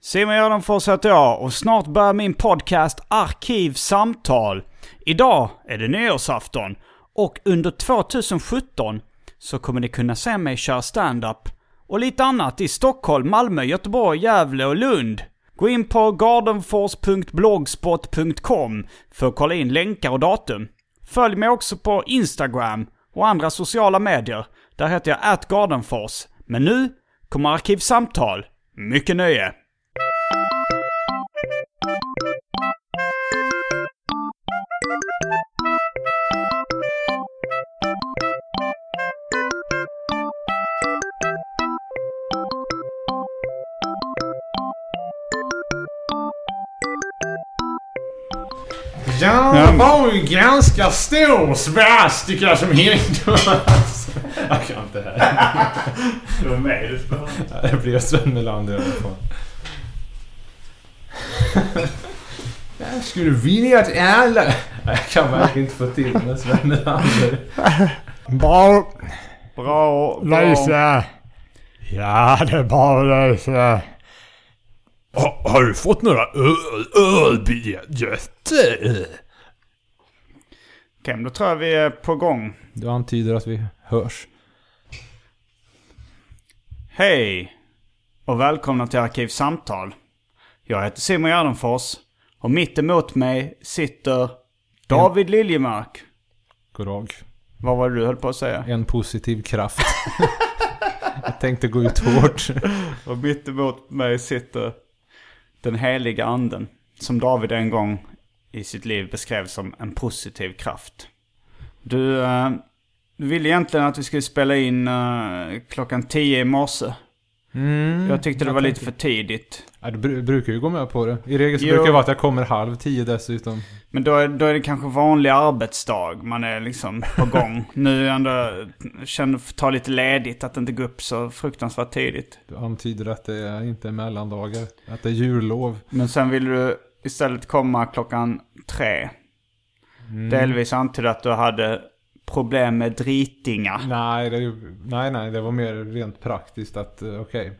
Simon Gärdenfors heter jag och snart börjar min podcast Arkivsamtal. Idag är det nyårsafton och under 2017 så kommer ni kunna se mig köra stand-up och lite annat i Stockholm, Malmö, Göteborg, Gävle och Lund. Gå in på gardenfors.blogspot.com för att kolla in länkar och datum. Följ mig också på Instagram och andra sociala medier. Där heter jag atgardenfors. Men nu kommer Arkivsamtal. Mycket nöje! Ja, det var ju ganska stor svastika som hängde. Jag kan inte det här. Det var med du spelade. Det blev Sven Melander i alla fall. Jag skulle vilja att alla... Jag kan verkligen inte få till med Sven Bra, bra. Lisa. Ja, det är bra Lisa. Har, har du fått några öl, ölbiljetter? Okej, men då tror jag vi är på gång. Du antyder att vi hörs. Hej! Och välkomna till Arkivsamtal. Jag heter Simon Gärdenfors och mitt emot mig sitter David Liljemark. Goddag. Vad var det du höll på att säga? En positiv kraft. Jag tänkte gå ut hårt. Och mitt emot mig sitter den heliga anden. Som David en gång i sitt liv beskrev som en positiv kraft. Du, eh, du ville egentligen att vi skulle spela in eh, klockan 10 i morse. Jag tyckte det var lite för tidigt. Ja, du bru- brukar ju gå med på det. I regel så Jo. brukar det vara att jag kommer halv tio dessutom. Men då är, då är det kanske vanlig arbetsdag. Man är liksom på gång. nu är jag ändå, känner för att ta lite ledigt. Att inte gå upp så fruktansvärt tidigt. Du antyder att det är inte är mellandagar. Att det är jullov. Men sen vill du istället komma klockan tre. Delvis antydde att du hade problem med dritingar. Nej, det, nej, nej, det var mer rent praktiskt att eh, okej.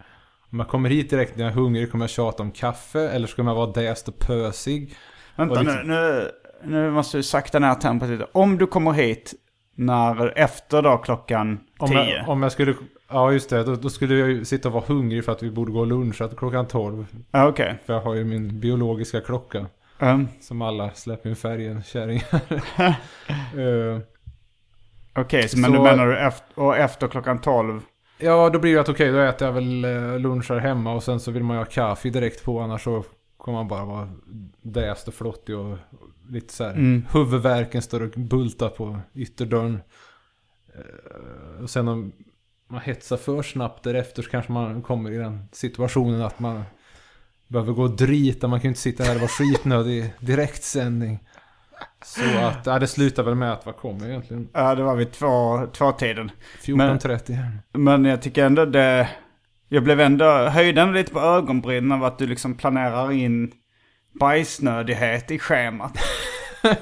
Om jag kommer hit direkt när jag är hungrig kommer jag tjata om kaffe. Eller ska jag vara däst och pösig. Vänta Och nu, liksom- nu, nu måste du sakta ner tempot lite. Om du kommer hit när, efter då klockan Om tio. jag, om jag skulle... Ja, just det. Då, då skulle jag ju sitta och vara hungrig för att vi borde gå och luncha klockan 12. Ja, Okej. För jag har ju min biologiska klocka. Um, Som alla släpper in färgen, kärringar. Eh, Okej, så men Så- du menar du efter, och efter klockan tolv? Ja, då blir det att okej, då äter jag väl eh, lunchar hemma och sen så vill man ju ha kaffe direkt på annars så kommer man bara vara däst och flottig och lite så här. Mm. Huvudvärken står och bultar på ytterdörren. Eh, Och sen om man hetsar för snabbt därefter så kanske man kommer i den situationen att man behöver gå och drita. Man kan ju inte sitta här och vara skitnödig i direktsändning. Så att, ja, det slutar väl med att vad kommer egentligen? Ja, det var vid två, två tiden. 14.30. Men jag tycker ändå det... Jag blev ändå, höjde ändå lite på ögonbrynen av att du liksom planerar in bajsnödighet i schemat.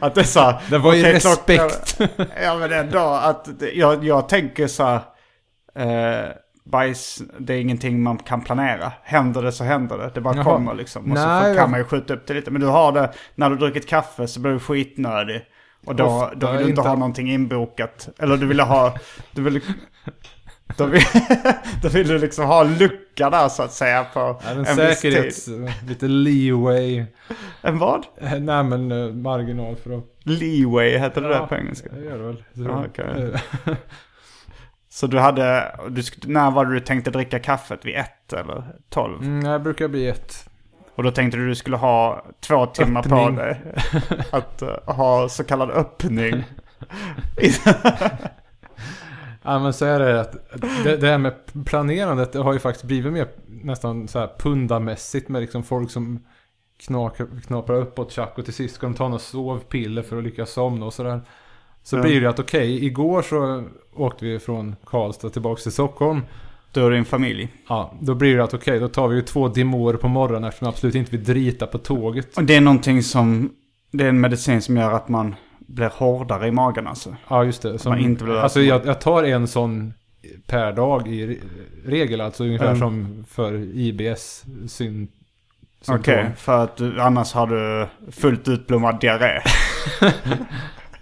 att det är så här, Det var ju respekt. ja men ändå att jag, jag tänker så här, eh, bajs, det är ingenting man kan planera. Händer det så händer det. Det bara Jaha. kommer liksom. Och så Nej, får, kan man ju skjuta upp det lite. Men du har det, när du druckit kaffe så blir du skitnödig. Och då, Ofta då vill du inte inte. ha någonting inbokat. Eller du ville ha... Du ville, då, vill, då vill du liksom ha en lucka där så att säga på Ja, en en viss säkerhets... tid. Lite leeway. En vad? Nej men eh, marginal för att... Leeway heter det Ja, där på engelska. Det gör det väl. Så- Ja, okej. Så du hade... Du, när var det du tänkte dricka kaffet? Vid ett eller tolv? Mm, jag brukar bli ett. Och då tänkte du du skulle ha två timmar på Öppning. dig. Att eh, ha så kallad öppning. Ja men så är det att det, det här med planerandet det har ju faktiskt blivit mer nästan så här pundamässigt med liksom folk som knakar, knaprar uppåt tjack och till sist ska de ta något sovpiller för att lyckas somna och sådär. Så Ja. blir det att okej, igår så åkte vi från Karlstad tillbaka till Stockholm. Du och din familj. Ja, då blir det att okej, då tar vi ju två Dimor på morgonen eftersom jag absolut inte vill drita på tåget. Och det är någonting som... Det är en medicin som gör att man blir hårdare i magen alltså. Ja, just det. Som, man inte vill alltså jag, jag tar en sån per dag i re- regel, alltså ungefär Mm. som för IBS syn, Okej, symptom. för att du, annars har du fullt utblommad diarré.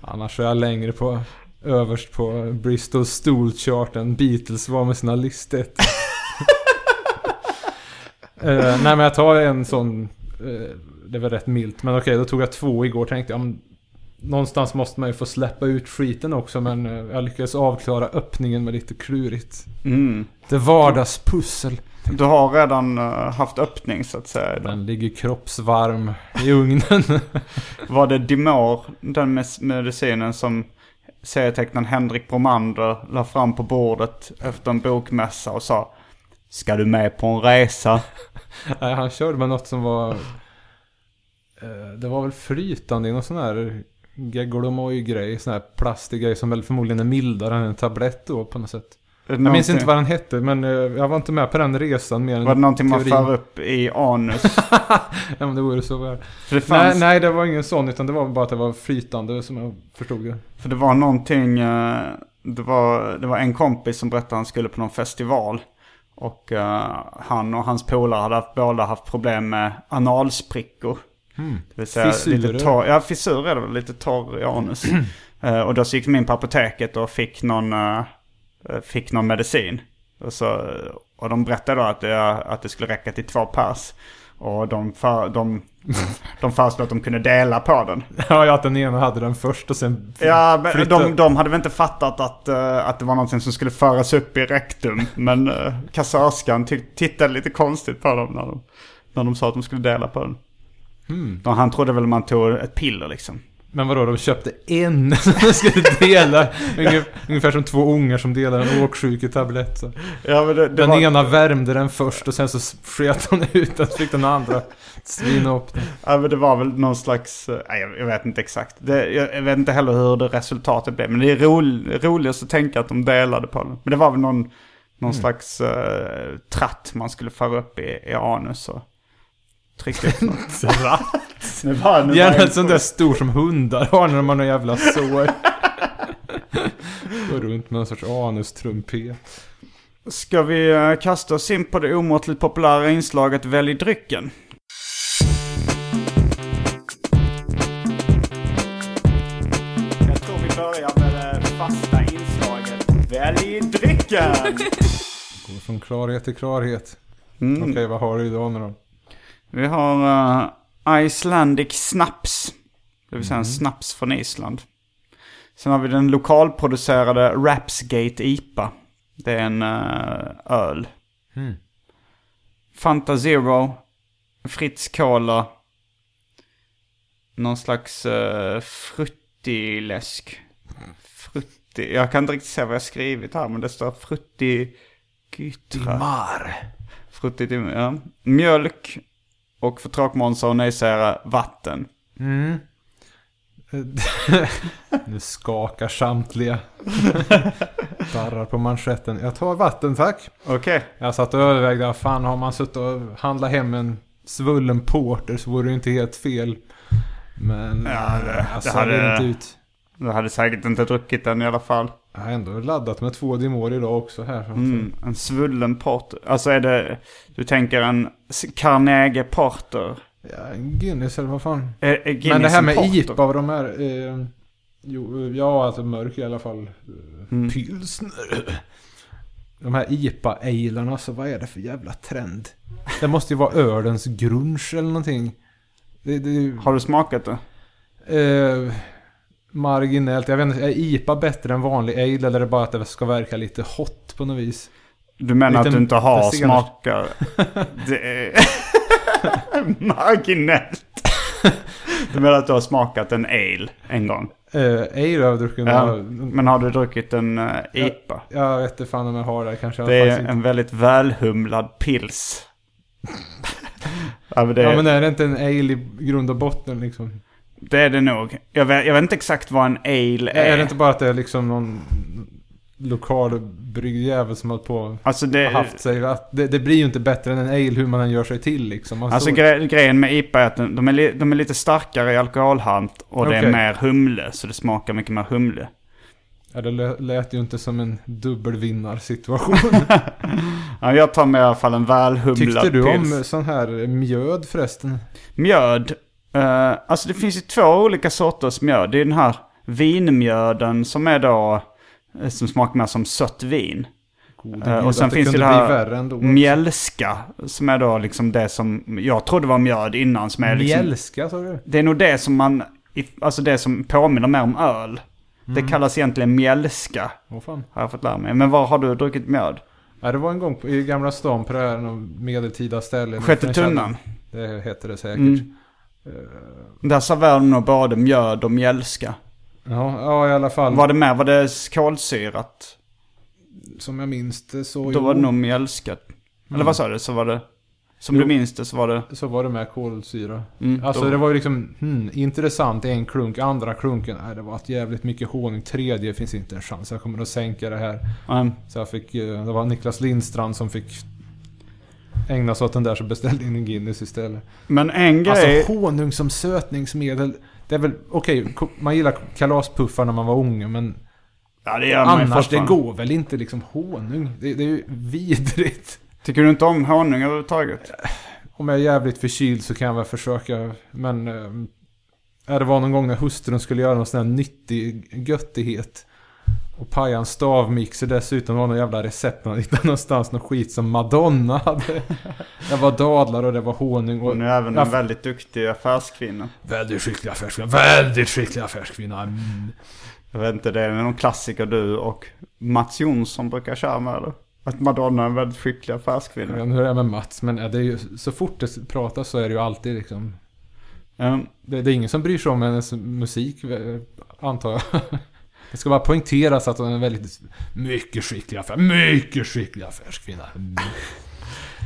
Annars är jag längre på överst på Bristol Stool Chart än Beatles var med sina listet. uh, nej men jag tar en sån, eh, det var rätt milt. Men okej, då tog jag två igår tänkte jag. men Någonstans måste man ju få släppa ut skiten också men eh, jag lyckades avklara öppningen med lite klurigt. Mm. Det vardagspussel. Du har redan eh, haft öppning så att säga. Den ligger kroppsvarm i ugnen. Var det Dimor, den medicinen som serietecknaren Henrik Bromander la fram på bordet efter en bokmässa och sa Ska du med på en resa? Nej, han körde med något som var... eh, Det var väl flytande i någon sån här gegolomoj-grej. Sån här plastig grej som väl förmodligen är mildare än en tablett då på något sätt. Jag minns inte vad den hette men eh, jag var inte med på den resan mer än Var det någonting man teorin. för upp i anus? Ja men det vore så väl. Fanns, Nej, nej det var ingen sån utan det var bara att det var flytande som jag förstod det. För det var någonting, eh, det var, det var en kompis som berättade att han skulle på någon festival. Och eh, han och hans polare hade haft, båda haft problem med analsprickor. Det vill säga. Fissurer. lite torr, ja fissur är det väl, lite torr i anus. Och då så gick de in på apoteket och fick någon, fick någon medicin. Och, så, och de berättade då att det, att det skulle räcka till två pers. Och de, för, de, de föreslog att de kunde dela på den. Ja, ja, att den ena hade den först och sen Ja, men de, de hade väl inte fattat att, eh, att det var någonting som skulle föras upp i rektum. Men uh, kassörskan tittade lite konstigt på dem när de, när de sa att de skulle dela på den. Och han trodde väl man tog ett piller liksom. Men vadå, de köpte en som de skulle dela? Ungef- Ungefär som två ungar som delar en åksjuketablett. Ja, men det, det Den var, ena värmde den först och sen så sket hon ut den så fick den andra svina upp den. ja, men det var väl någon slags, eh, nej, jag, vet inte exakt. Det, jag, vet inte heller hur det resultatet blev. Men det är rolig, roligast att tänka att de delade på den. Men det var väl någon, någon slags uh, tratt man skulle föra upp i, i anus och trycka upp något. Var Gärna jag- en sån där stor som hundar har när de har någon jävla sår. Går runt med någon sorts anustrumpet. Ska vi eh, kasta oss in på det omåttligt populära inslaget Välj drycken? Jag tror vi börjar med det fasta inslaget Välj drycken! Går från klarhet till klarhet. Mm. Okej, vad har du idag nu då? Vi har uh, Icelandic Snaps. Det vill säga en snaps från Island. Sen har vi den lokalproducerade Rapsgate IPA. Det är en uh, öl. Mm. Fanta Zero. Fritz Cola. Någon slags uh, fruttiläsk. Frutti. Jag kan inte riktigt se vad jag skrivit här men det står frutti... Gytra. Mar. Frutti Dimar, ja. Mjölk. Och för tråkmånsar och nejsägare vatten. Mm. nu skakar samtliga. Darrar på manschetten. Jag tar vatten tack. Okej. Jag satt och övervägde, fan har man suttit och handlat hem en svullen porter så vore det inte helt fel. Men Ja, det- eh, alltså, det hade- jag inte ut. Du hade säkert inte druckit den i alla fall. Jag har ändå laddat med två dimor idag också här. Mm, en svullen porter. Alltså är det, du tänker en Carnegie Porter? Ja, en Guinness eller vad fan. Är, är Guinness Men det här med porter? IPA och de här... Eh, Jo, ja, alltså mörk i alla fall. Mm. Pilsner. De här IPA-ailarna, så vad är det för jävla trend? Det måste ju vara ölens grunge eller någonting. Det, det, Har du smakat det? eh, marginellt. Jag vet inte, är IPA bättre än vanlig ale eller är det bara att det ska verka lite hot på något vis? Du menar Lite att du inte har smakar? Det är marginellt. Du menar att du har smakat en ale en gång? Eh, ale har jag druckit. Ja. men har du druckit en uh, IPA? Jag vet inte fan om jag har det. Kanske Det jag är faktiskt inte. en väldigt välhumlad pils. ja, men det, Ja men är det inte en ale i grund och botten liksom? Det är det nog. Jag vet, jag vet inte exakt vad en ale är. Är det inte bara att det är liksom någon lokal bryggjävel som har hållit på Alltså, det, haft sig. Att det, det blir ju inte bättre än en ale hur man än gör sig till liksom. Alltså står- gre grejen med IPA är att de är, li de är lite starkare i alkoholhalt och det är mer humle. Så det smakar mycket mer humle. ja, det lä- lät ju inte som en dubbelvinnarsituation. Ja, jag tar med i alla fall en välhumlad Tyckte du pils. om sån här mjöd förresten? Mjöd. Eh, alltså det finns ju två olika sorters mjöd. Det är den här vinmjöden som är då... eh, Som smakar mer som sött vin. Gud, och sen finns det det här mjälska. Som är då liksom det som jag trodde var mjöd innan. Som är liksom, Mjälska sa du? det är nog det som man... Alltså det som påminner mer om öl. Det Mm. kallas egentligen mjälska. Åh fan. Har jag fått lära mig. Men var har du druckit mjöd? Ja, det var en gång på, i Gamla stan på det här medeltida ställe. Sjätte tunnan. Det heter det säkert. Mm. Där serverar de nog både mjöd och mjälska. Ja, ja, i alla fall. Var det med? Var det kolsyrat? Som jag minns det så... Då jo, var det nog mjälskat. Eller vad sa du? Så var det... Som Jo. du minns det så var det... Så var det med kolsyra. Mm, Alltså då- det var ju liksom, hmm, intressant en klunk. Andra klunken, nej det var ett jävligt mycket honung. Tredje finns inte en chans. Jag kommer att sänka det här. Mm. Så jag fick, eh, det var Niklas Lindstrand som fick ägna sig åt den där så beställde in en Guinness istället. Men en grej... Alltså honung som sötningsmedel. Det är väl, okej, ko- man gillar kalaspuffar när man var unge men ja, det gör man annars det går väl inte liksom honung. Det, det är ju vidrigt. Tycker du inte om honung överhuvudtaget? Om jag är jävligt förkyld så kan jag väl försöka. Men... Ja, det var någon gång när hustrun skulle göra någon sån här nyttig göttighet. Och paja en stavmixer dessutom. Var någon jävla recept man hittade någonstans. Någon skit som Madonna hade. Det var dadlar och det var honung. Och Hon är även en väldigt duktig affärskvinna. Väldigt skicklig affärskvinna. Väldigt skicklig affärskvinna. Mm. Jag vet inte, det är någon klassiker du och Mats Jonsson brukar köra med eller? Att Madonna är en väldigt skicklig Jag vet affärskvinna. inte hur det är med Mats. Men det är ju, så fort det pratas så är det ju alltid liksom. Mm. Det, det är ingen som bryr sig om hennes musik, antar jag. Det ska bara poängteras att hon är väldigt mycket skicklig affär, mycket skicklig affärskvinna.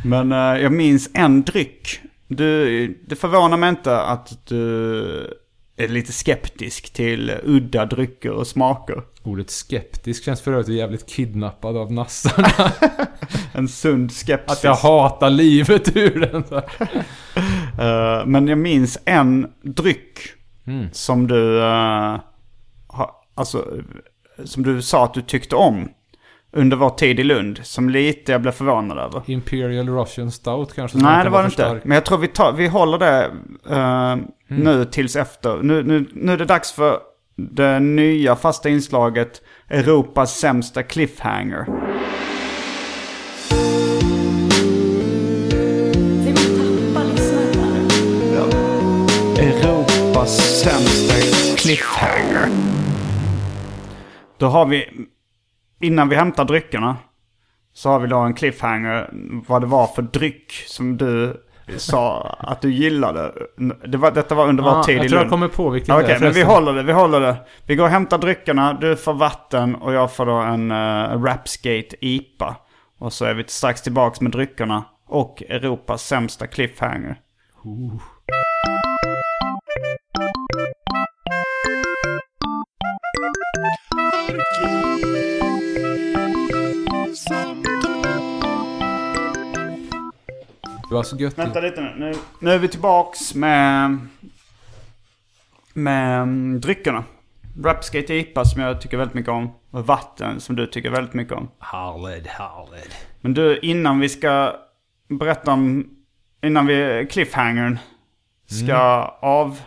Men eh, jag minns en dryck. Du, det förvånar mig inte att du är lite skeptisk till udda drycker och smaker. Ordet skeptisk känns för övrigt jävligt kidnappad av nassarna. En sund skepsis. Att jag hatar livet ur den. Eh, men jag minns en dryck Mm. som du, ha, alltså, som du sa att du tyckte om under vår tid i Lund. Som lite jag blev förvånad över. Imperial Russian Stout kanske? Nej, det var det inte. stark. Men jag tror vi, tar, vi håller det eh, nu tills efter. Nu, nu, nu är det dags för det nya fasta inslaget Europas sämsta cliffhanger. Europas sämsta cliffhanger. Då har vi, innan vi hämtar dryckerna, så har vi då en cliffhanger vad det var för dryck som du sa att du gillade. Det var, detta var under vår Ah, tid jag i tror jag Lund. kommer på vilken Okej, det är men vi håller det, vi håller det. Vi går och hämtar dryckerna, du får vatten och jag får då en uh, Rapskate IPA. Och så är vi strax tillbaks med dryckerna och Europas sämsta cliffhanger. Det var så gött. Vänta lite nu. nu. Nu är vi tillbaks med, med mm, dryckerna. Rapskate IPA som jag tycker väldigt mycket om. Och vatten som du tycker väldigt mycket om. Härligt, härligt. Men du, innan vi ska berätta om... Innan vi cliffhangern ska av,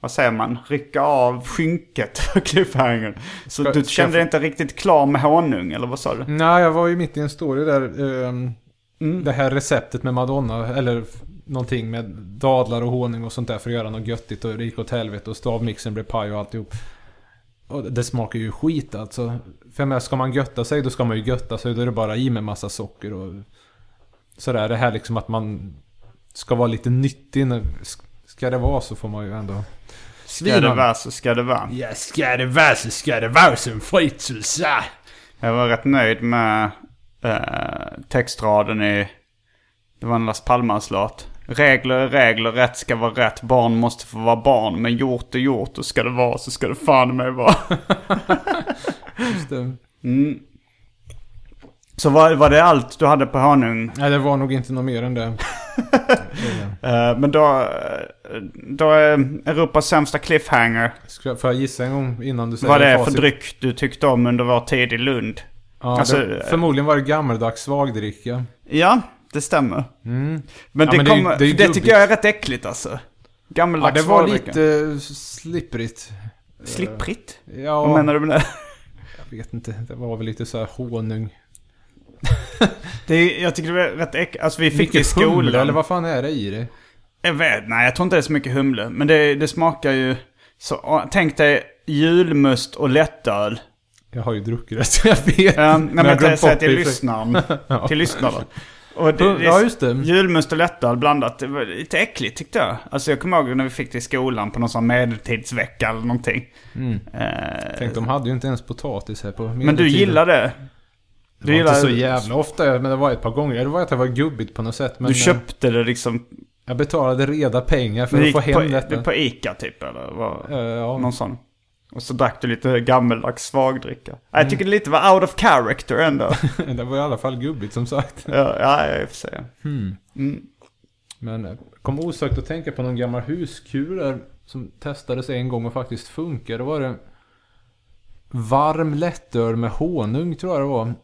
vad säger man, rycka av skynket för cliffhangern. Så Ska- du kände dig inte riktigt klar med honung, eller vad sa du? Nej, jag var ju mitt i en story där. ehm, Mm. Det här receptet med Madonna, eller någonting med dadlar och honung och sånt där för att göra något göttigt och det gick åt helvete och stavmixen blev paj och alltihop. Och det smakar ju skit alltså. För jag menar, ska man götta sig då ska man ju götta sig. Då är det bara i med massa socker och sådär. Det här liksom att man ska vara lite nyttig. när- Ska det vara så får man ju ändå... Ska det vara så ska det vara. Ja, ska det vara så ska det vara som fritselse. Jag var rätt nöjd med eh, textraden i... Det var en Las Palmas-låt. Regler är regler, rätt ska vara rätt. Barn måste få vara barn. Men gjort är gjort och ska det vara så ska det fan med vara. Just det. Mm. Så var, var det allt du hade på honung? Nej, det var nog inte något mer än det. Eh, men då... eh, Då är Europas sämsta cliffhanger. Ska, får jag gissa en gång innan du säger Vad det är för dryck du tyckte om under vår tid i Lund. Ja, Alltså, det, förmodligen var det gammaldags svagdricka. Ja, det stämmer. Mm. Men, Ja, det, men det kommer, det det, gubbigt. tycker jag är rätt äckligt alltså. Ja, Gammaldags det var lite slipprigt. Slipprigt? Ja, Vad menar du med det? jag vet inte. Det var väl lite så här honung. det är, jag tycker det är rätt äckligt. Alltså vi fick det i Mycket humle, skolan. eller vad fan är det i det? Jag vet, nej jag tror inte det är så mycket humle. Men det, det smakar ju... Så, tänk dig julmust och lättöl. Jag har ju druckit det så jag vet. Ja, nej, men jag glömt säger bort till lyssnaren. Ja. Till lyssnaren. Och det, det, Ja, just det. Julmust och lättöl blandat. Det var lite äckligt tyckte jag. Alltså jag kommer ihåg när vi fick det i skolan på någon sån medeltidsvecka eller någonting. Mm. Eh, Tänk, de hade ju inte ens potatis här på men du medeltiden. gillar det? Det var gillar inte så jävla ofta, men det var ett par gånger. Det var att det var gubbigt på något sätt. Men Du eh, köpte det liksom... jag betalade reda pengar för att få hem på, detta. på Ica typ eller? Vad? Eh, ja. Någon sån. Och så drack du lite gammeldags svagdricka. Mm. Jag tycker det lite var out of character ändå. det var i alla fall gubbigt som sagt. ja, ja, jag får säga. Hmm. Mm. Men eh, kom osökt att tänka på någon gammal huskur där som testades en gång och faktiskt funkade. Då var det varm lättöl med honung tror jag det var.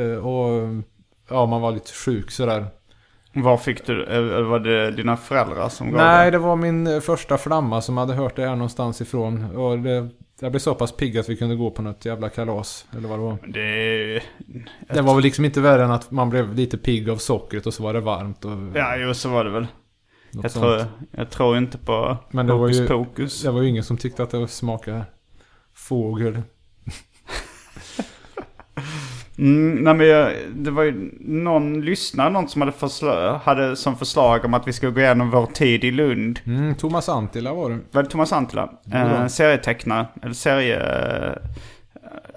Eh, Och ja, man var lite sjuk sådär. Var fick du Eller var det dina föräldrar som gav Nej, det? det var min eh, första flamma som hade hört det här någonstans ifrån. Och det, jag blev så pass pigg att vi kunde gå på något jävla kalas. Eller vad det var. Det... Det var väl liksom inte värre än att man blev lite pigg av sockret och så var det varmt. Och Ja, jo så var det väl. Jag tror, jag tror inte på Men det var hokus ju- pokus. Det var ju ingen som tyckte att det smakade fågel. Mm, nej men jag, det var ju någon lyssnare, någon som hade, försla- hade som förslag om att vi skulle gå igenom vår tid i Lund. Mm, Thomas Antila var det. Var det Thomas Antila? Ja. Eh, serietecknare, eller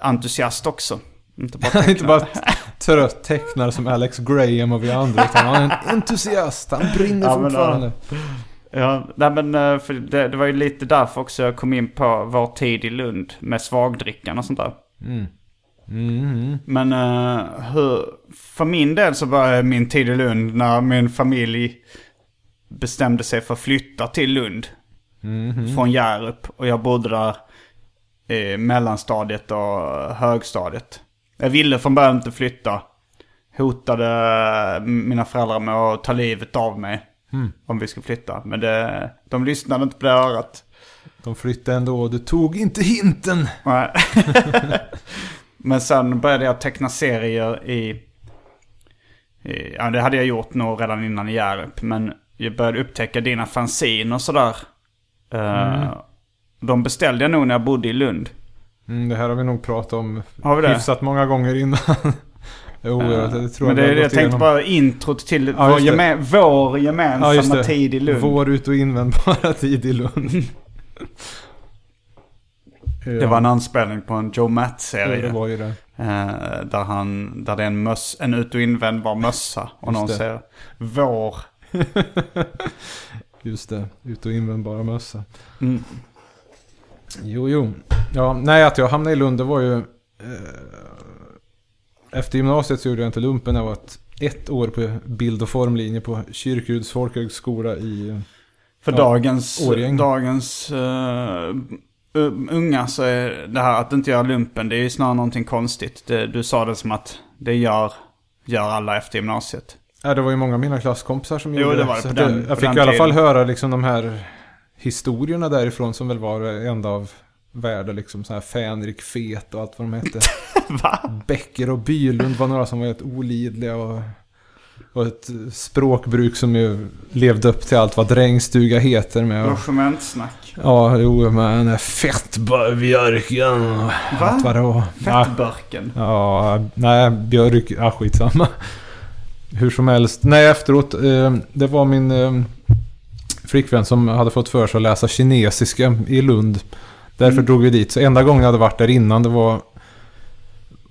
serieentusiast också. Inte bara inte bara trött tecknare som Alex Graham och vi andra. Utan han är en entusiast. Han brinner Ja, men, fortfarande. Ja, nej men eh, för det, det var ju lite därför också jag kom in på vår tid i Lund med svagdrickan och sånt där. Mm. Mm. Men eh, hur, för min del så började min tid i Lund när min familj bestämde sig för att flytta till Lund. Mm. Från Hjärup. Och jag bodde där i mellanstadiet och högstadiet. Jag ville från början inte flytta. Hotade mina föräldrar med att ta livet av mig. Om vi skulle flytta. Men det, de lyssnade inte på det örat. De flyttade ändå och du tog inte hinten. Nej. Men sen började jag teckna serier i, i... Ja, det hade jag gjort nog redan innan i Hjärup. Men jag började upptäcka dina fanzine och sådär. Eh, de beställde jag nog när jag bodde i Lund. Mm, det här har vi nog pratat om Har vi det? hyfsat många gånger innan. jo, Eh, det tror men jag det, jag gått tänkte bara introt till Ja, vår, geme, vår gemensamma Ja, tid i Lund. Vår ut och invändbara tid i Lund. Det var en anspelning på en Joe Matt-serie. det var ju det. Eh, där, han, där det är en, möss, en ut och invändbar mössa. Och Just någon det. säger vår. Just det, ut och invändbara mössa. Mm. Jo, jo. Ja, nej, att jag hamnade i Lund, det var ju... Eh, efter gymnasiet så gjorde jag inte lumpen. Jag var ett, ett år på bild och formlinje på Kyrkeruds folkhögskola i... För Ja, dagens, Årgäng. dagens eh, unga så är det här att inte göra lumpen, det är ju snarare någonting konstigt. Det, du sa det som att det gör, gör alla efter gymnasiet. Ja, det var ju många av mina klasskompisar som Jo, gjorde det var det på den- jag på fick den i alla fall höra liksom de här historierna därifrån som väl var enda av värde liksom. Så här Fänrik Fet och allt vad de hette. Va? Becker och Bylund var några som var helt olidliga och, och ett språkbruk som ju levde upp till allt vad drängstuga heter med. Och, Logementsnack. Ja, jo, med den fettbjörken och allt vad det var. Ja, nej, björk, ja skitsamma. Hur som helst. Nej, efteråt. Eh, det var min eh, flickvän som hade fått för sig att läsa kinesiska i Lund. Därför Mm. drog vi dit. Så enda gången jag hade varit där innan det var...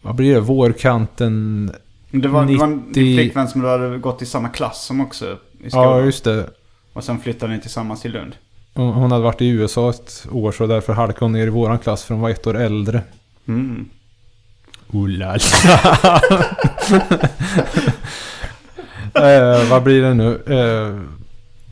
Vad blir det? Vårkanten? Det var, det var en 90 flickvän som du hade gått i samma klass som också i skolan. Ja, just det. Och sen flyttade ni tillsammans till Lund. Hon hon hade varit i USA ett år så därför halkade hon ner i våran klass för hon var ett år äldre. Mm. Oh la la. eh, vad blir det nu? Eh,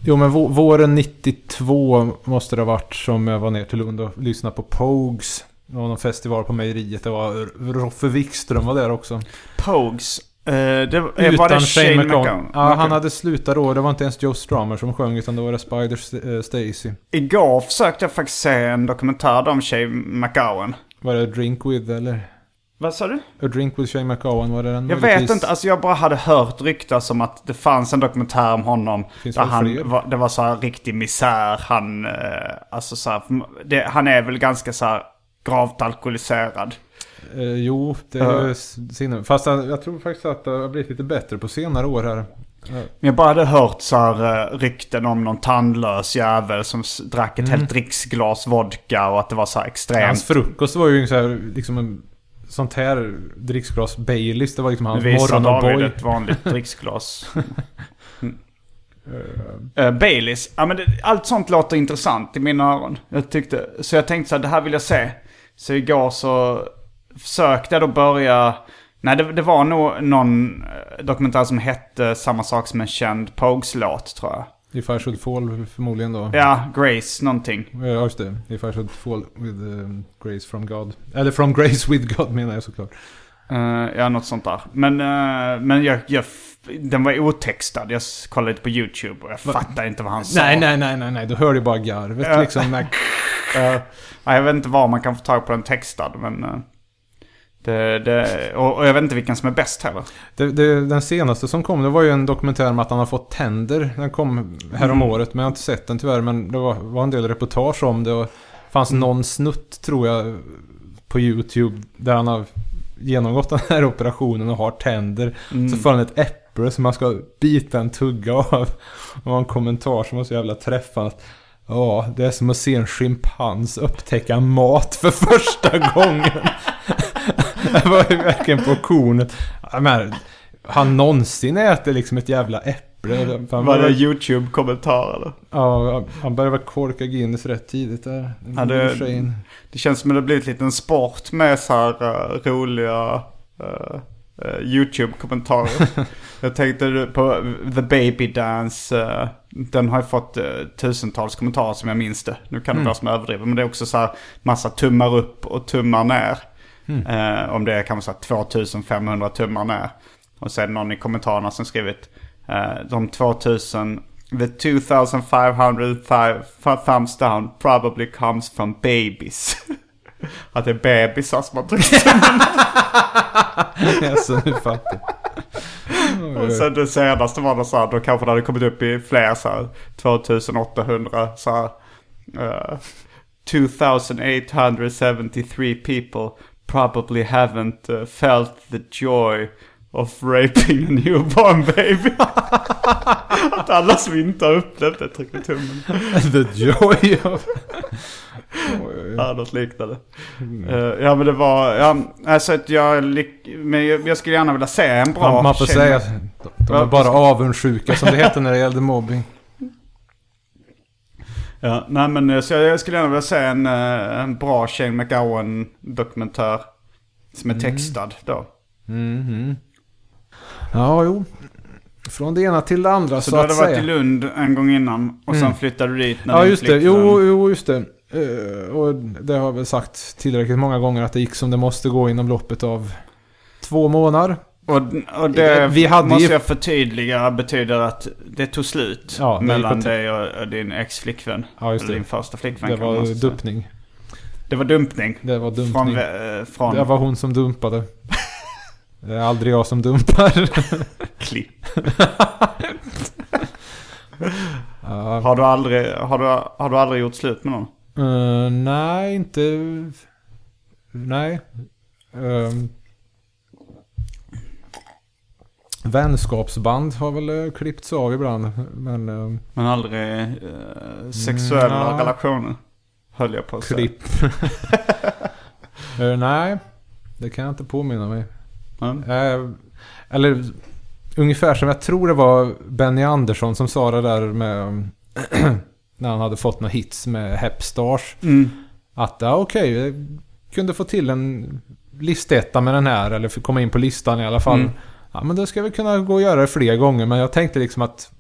jo men vå- våren 92 måste det ha varit som jag var ner till Lund och lyssnade på Pogues. Det var någon festival på mejeriet. Det var Roffe Wikström var där också. Pogues. Eh, det var, eh, var det Shane McGowan? Ja, han hade slutat då. Det var inte ens Joe Strummer som sjöng utan det var det Spider eh, Stacy. Igår försökte jag faktiskt se en dokumentär om Shane McGowan. Var det Drink With eller? Vad sa du? A Drink With Shane McGowan var det den Jag vet inte, alltså jag bara hade hört ryktas om att det fanns en dokumentär om honom. Finns där han var, det var så här riktig misär. Han, alltså så här, det, han är väl ganska så här gravt alkoholiserad. Eh, jo, det är ju sinne. Fast jag, jag tror faktiskt att det har blivit lite bättre på senare år här. Men jag bara hade hört så här eh, rykten om någon tandlös jävel som drack ett helt dricksglas vodka och att det var så här extremt. Hans frukost var ju så här, liksom en sånt här dricksglas Baileys. Det var liksom hans morgon och boy. ett vanligt dricksglas. Uh, Baileys. Ja, men det, allt sånt låter intressant i mina öron. Jag tyckte, så jag tänkte så här, det här vill jag se. Så igår så försökte jag då börja... Nej, det, det var nog någon eh, dokumentär som hette samma sak som en känd Pogues-låt tror jag. If I should fall förmodligen då. Ja, Grace någonting. Ja, just det. If I should fall with um, grace from God. Eller from grace with God menar jag såklart. Uh, ja, något sånt där. Men, eh, men jag, jag, den var otextad. Jag kollade lite på YouTube och jag fattade inte vad han sa. Nej, nej, nej, nej, nej. Du hör ju bara garvet Ja. liksom. Eh, nej, jag vet inte var man kan få tag på den textad, men... det, det, och, och jag vet inte vilken som är bäst heller. det, det, den senaste som kom, det var ju en dokumentär om att han har fått tänder. Den kom härom Mm. året, men jag har inte sett den tyvärr. Men det var, var en del reportage om det. Och fanns Mm. någon snutt, tror jag, på YouTube. Där han har genomgått den här operationen och har tänder. Mm. Så får han ett äpple som man ska bita en tugga av. Och en kommentar som var så jävla träffande. att, Ja, det är som att se en schimpans upptäcka mat för första gången. det var ju verkligen på kornet. Menar, han någonsin äter liksom ett jävla äpple. Var det YouTube-kommentar eller? Ja, han började väl korka Guinness rätt tidigt där. Ja, det-. Det känns som att det blivit lite en sport med så här eh, roliga eh, eh, YouTube-kommentarer. jag tänkte på The Baby Dance. den har ju fått tusentals kommentarer som jag minns det. Nu kan det vara som jag överdriver. Men det är också så här massa tummar upp och tummar ner. Eh, om det är kanske så här 2500 tummar ner. Och sen någon i kommentarerna som skrivit eh, de 2000 The 2500 th- thumbs down probably comes from babies. Att det är bebisar som har tryckt Alltså, nu fattar. Och sen det senaste var det så här, då kanske det hade kommit upp i fler så här, 2800 så här. eh, 2873 people probably haven't uh, felt the joy of raping a newborn baby. Att alla som inte har upplevt det trycker tummen. The joy of... Ja, något liknande. Eh, ja, men det var... Ja, alltså att jag, men jag, jag skulle gärna vilja se en bra... Man, man får tjej- säga att de är bara avundsjuka som det heter när det gällde mobbing. Ja, nej men eh, så jag, skulle gärna vilja se en, eh, en bra Shane McGowan dokumentär. Som är textad då. Ja, jo. Från det ena till det andra Så, så, du att hade varit säga. i Lund en gång innan och sen flyttade du dit när Ja, just det. Jo, jo, just det. Eh, och det har jag väl sagt tillräckligt många gånger att det gick som det måste gå inom loppet av två månader. Och, och det Vi hade måste ju- jag förtydliga betyder att det tog slut Ja, det mellan dig och, och din ex-flickvän. Ja, just det. din första flickvän Det var dumpning. Det var dumpning. Det var dumpning. Från, eh, från Det var hon som dumpade. Det är aldrig jag som dumpar. klipp. Har du, aldrig, har, du, har du aldrig gjort slut med någon? Eh, nej, inte... Nej. Um, vänskapsband har väl uh, klippts av ibland. Men ehm, Men aldrig eh, sexuella ja. relationer? Höll jag på att klipp. Eh, nej, det kan jag inte påminna mig. Mm. Eh, eller ungefär som jag tror det var Benny Andersson som sa det där med... när han hade fått några hits med Hepstars. Mm. Att ja, okej, jag kunde få till en listetta med den här. Eller komma in på listan i alla fall. Mm. Ja, men då ska vi kunna gå och göra det fler gånger. Men jag tänkte liksom att...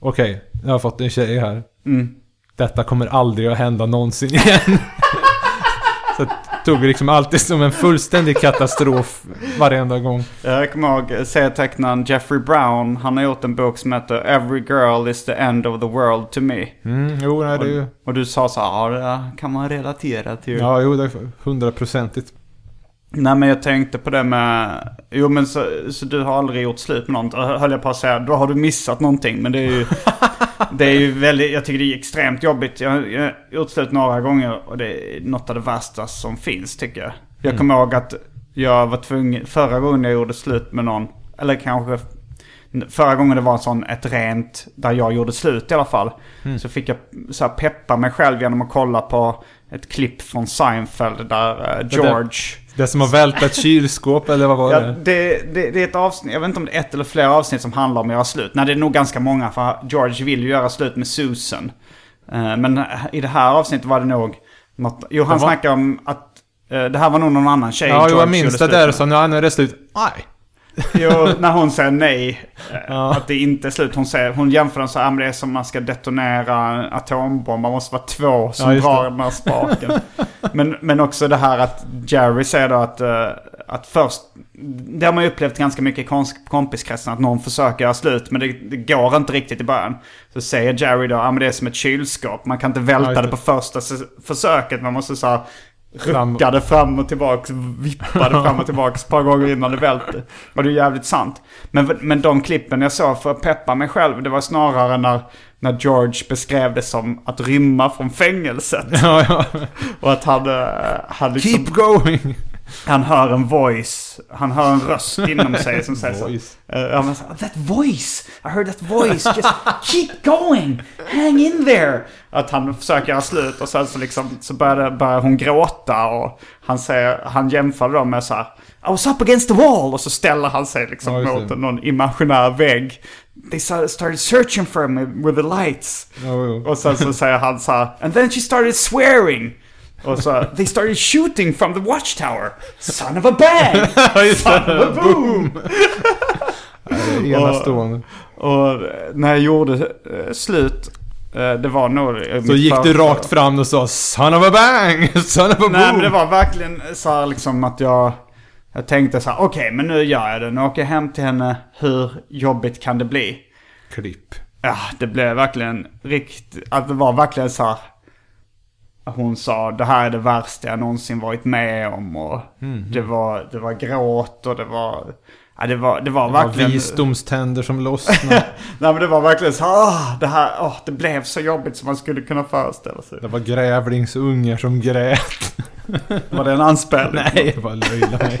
Okej, jag har fått en tjej här. Mm. Detta kommer aldrig att hända någonsin igen. Så tog det liksom alltid som en fullständig katastrof varenda gång. Jag kommer ihåg serietecknaren Jeffrey Brown. Han har gjort en bok som heter Every girl is the end of the world to me. Mm, jo, nej, det är ju... Och du sa så här, ja det kan man relatera till. Ja, jo, det är hundraprocentigt. Nej men jag tänkte på det med, jo men så, så du har aldrig gjort slut med någon. Då höll jag på att säga, då har du missat någonting. Men det är ju, det är ju väldigt, jag tycker det är extremt jobbigt. Jag, har gjort slut några gånger och det är något av det värsta som finns tycker jag. Jag kommer ihåg att jag var tvungen, förra gången jag gjorde slut med någon, eller kanske Förra gången det var en sån, ett rent, där jag gjorde slut i alla fall. Så fick jag så peppa mig själv genom att kolla på ett klipp från Seinfeld där eh, George... Det som har vält ett kylskåp, eller vad var Ja, det? det, det, det är ett avsnitt, jag vet inte om det är ett eller flera avsnitt som handlar om att göra slut. Nej, det är nog ganska många för George vill ju göra slut med Susan. Eh, Men i det här avsnittet var det nog något, jo han Det var- snackar om att eh, det här var nog någon annan tjej Ja, George jag minns det där och nu nu är det slut. Nej. Jo, när hon säger nej. Ja. Att det inte är slut. Hon, säger, hon jämför så här, "Ah, det är som man ska detonera en atombomb. Man måste vara två som Ja, drar den här spaken. men, men också det här att Jerry säger då att, eh, att först... Det har man ju upplevt ganska mycket i kompiskretsen. Att någon försöker göra slut men det, det går inte riktigt i början. Så säger Jerry då, ja men det är som ett kylskåp. Man kan inte välta Ja, det det. på första försöket. Man måste så här Fram- rucka det fram och tillbaks, vippa det fram och tillbaks ett par gånger innan det välter. Och det är jävligt sant. Men, men de klippen jag såg för att peppa mig själv, det var snarare när, när George beskrev det som att rymma från fängelset. Ja, ja. Och att han, eh, han liksom, Keep going! Han hör en voice, han hör en röst inom sig som säger så. Uh, han sa, that voice! I heard that voice! Just keep going! Hang in there! Att han försöker göra slut och sen så liksom så börjar, börjar hon gråta och han säger, han jämför dem med så här I was up against the wall! Och så ställer han sig liksom just mot någon imaginär vägg. They started searching for me with the lights. Jo, jo. Och sen så säger han så här, and then she started swearing. Och så, they started shooting from the watchtower. Son of a bang! Son of a boom! Enastående. Och när jag gjorde eh, slut, eh, det var nog... eh, Så gick du rakt fram och sa 'Son of a bang! Son of a boom!' Nej men det var verkligen så här liksom att jag... Jag tänkte så här, okej men nu gör jag det. Nu åker jag hem till henne. Hur jobbigt kan det bli? Klipp. Ja, det blev verkligen riktigt... Att det var verkligen så här... Hon sa det här är det värsta jag någonsin varit med om och det, var, det var gråt och det var... Ja, det var, det var Det var verkligen... visdomständer som lossnade. Nej men det var verkligen så ah, det här, åh, det blev så jobbigt som man skulle kunna föreställa sig. Det var grävlingsungar som grät. Var det en anspelning? Nej, vad löjla mig.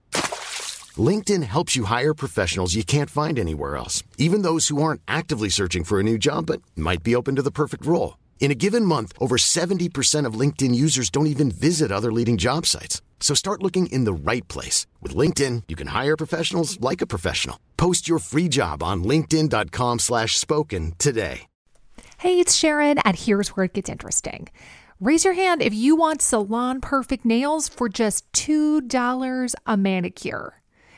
LinkedIn helps you hire professionals you can't find anywhere else, even those who aren't actively searching for a new job but might be open to the perfect role. In a given month, over 70% of LinkedIn users don't even visit other leading job sites. So start looking in the right place. With LinkedIn, you can hire professionals like a professional. Post your free job on linkedin.com slash spoken today. Hey, it's Sharon, and here's where it gets interesting. Raise your hand if you want salon perfect nails for just $2 a manicure.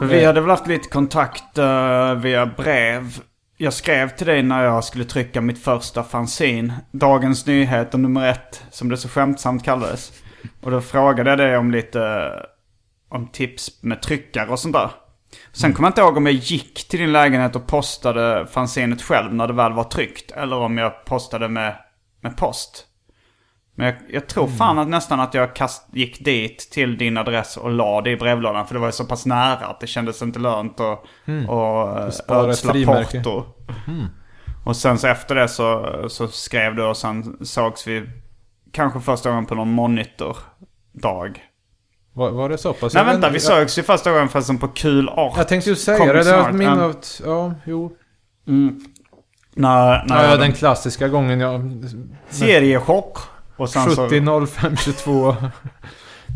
För vi hade väl haft lite kontakt eh, via brev. Jag skrev till dig när jag skulle trycka mitt första fanzine. Dagens Nyheter nummer ett, som det så skämtsamt kallades. Och då frågade jag dig om lite eh, om tips med tryckare och sånt där. Sen kommer jag inte ihåg om jag gick till din lägenhet och postade fanzinet själv när det väl var tryckt. Eller om jag postade med, med post. Men jag, jag tror fan att nästan att jag kast, gick dit till din adress och la det i brevlådan. För det var så pass nära att det kändes inte lönt att och, ett ödsla porto. Och sen så efter det så, så skrev du och sen sågs vi kanske första gången på någon monitordag. Var, var det så pass? Nej Jag vänta, vi sågs ju första gången förresten på Kul Art. Jag tänkte ju säga det. Det var Ja. av... Ja, jo. När, när Ja, jag den klassiska gången jag... seriechock. Och sen så... 70 05 22.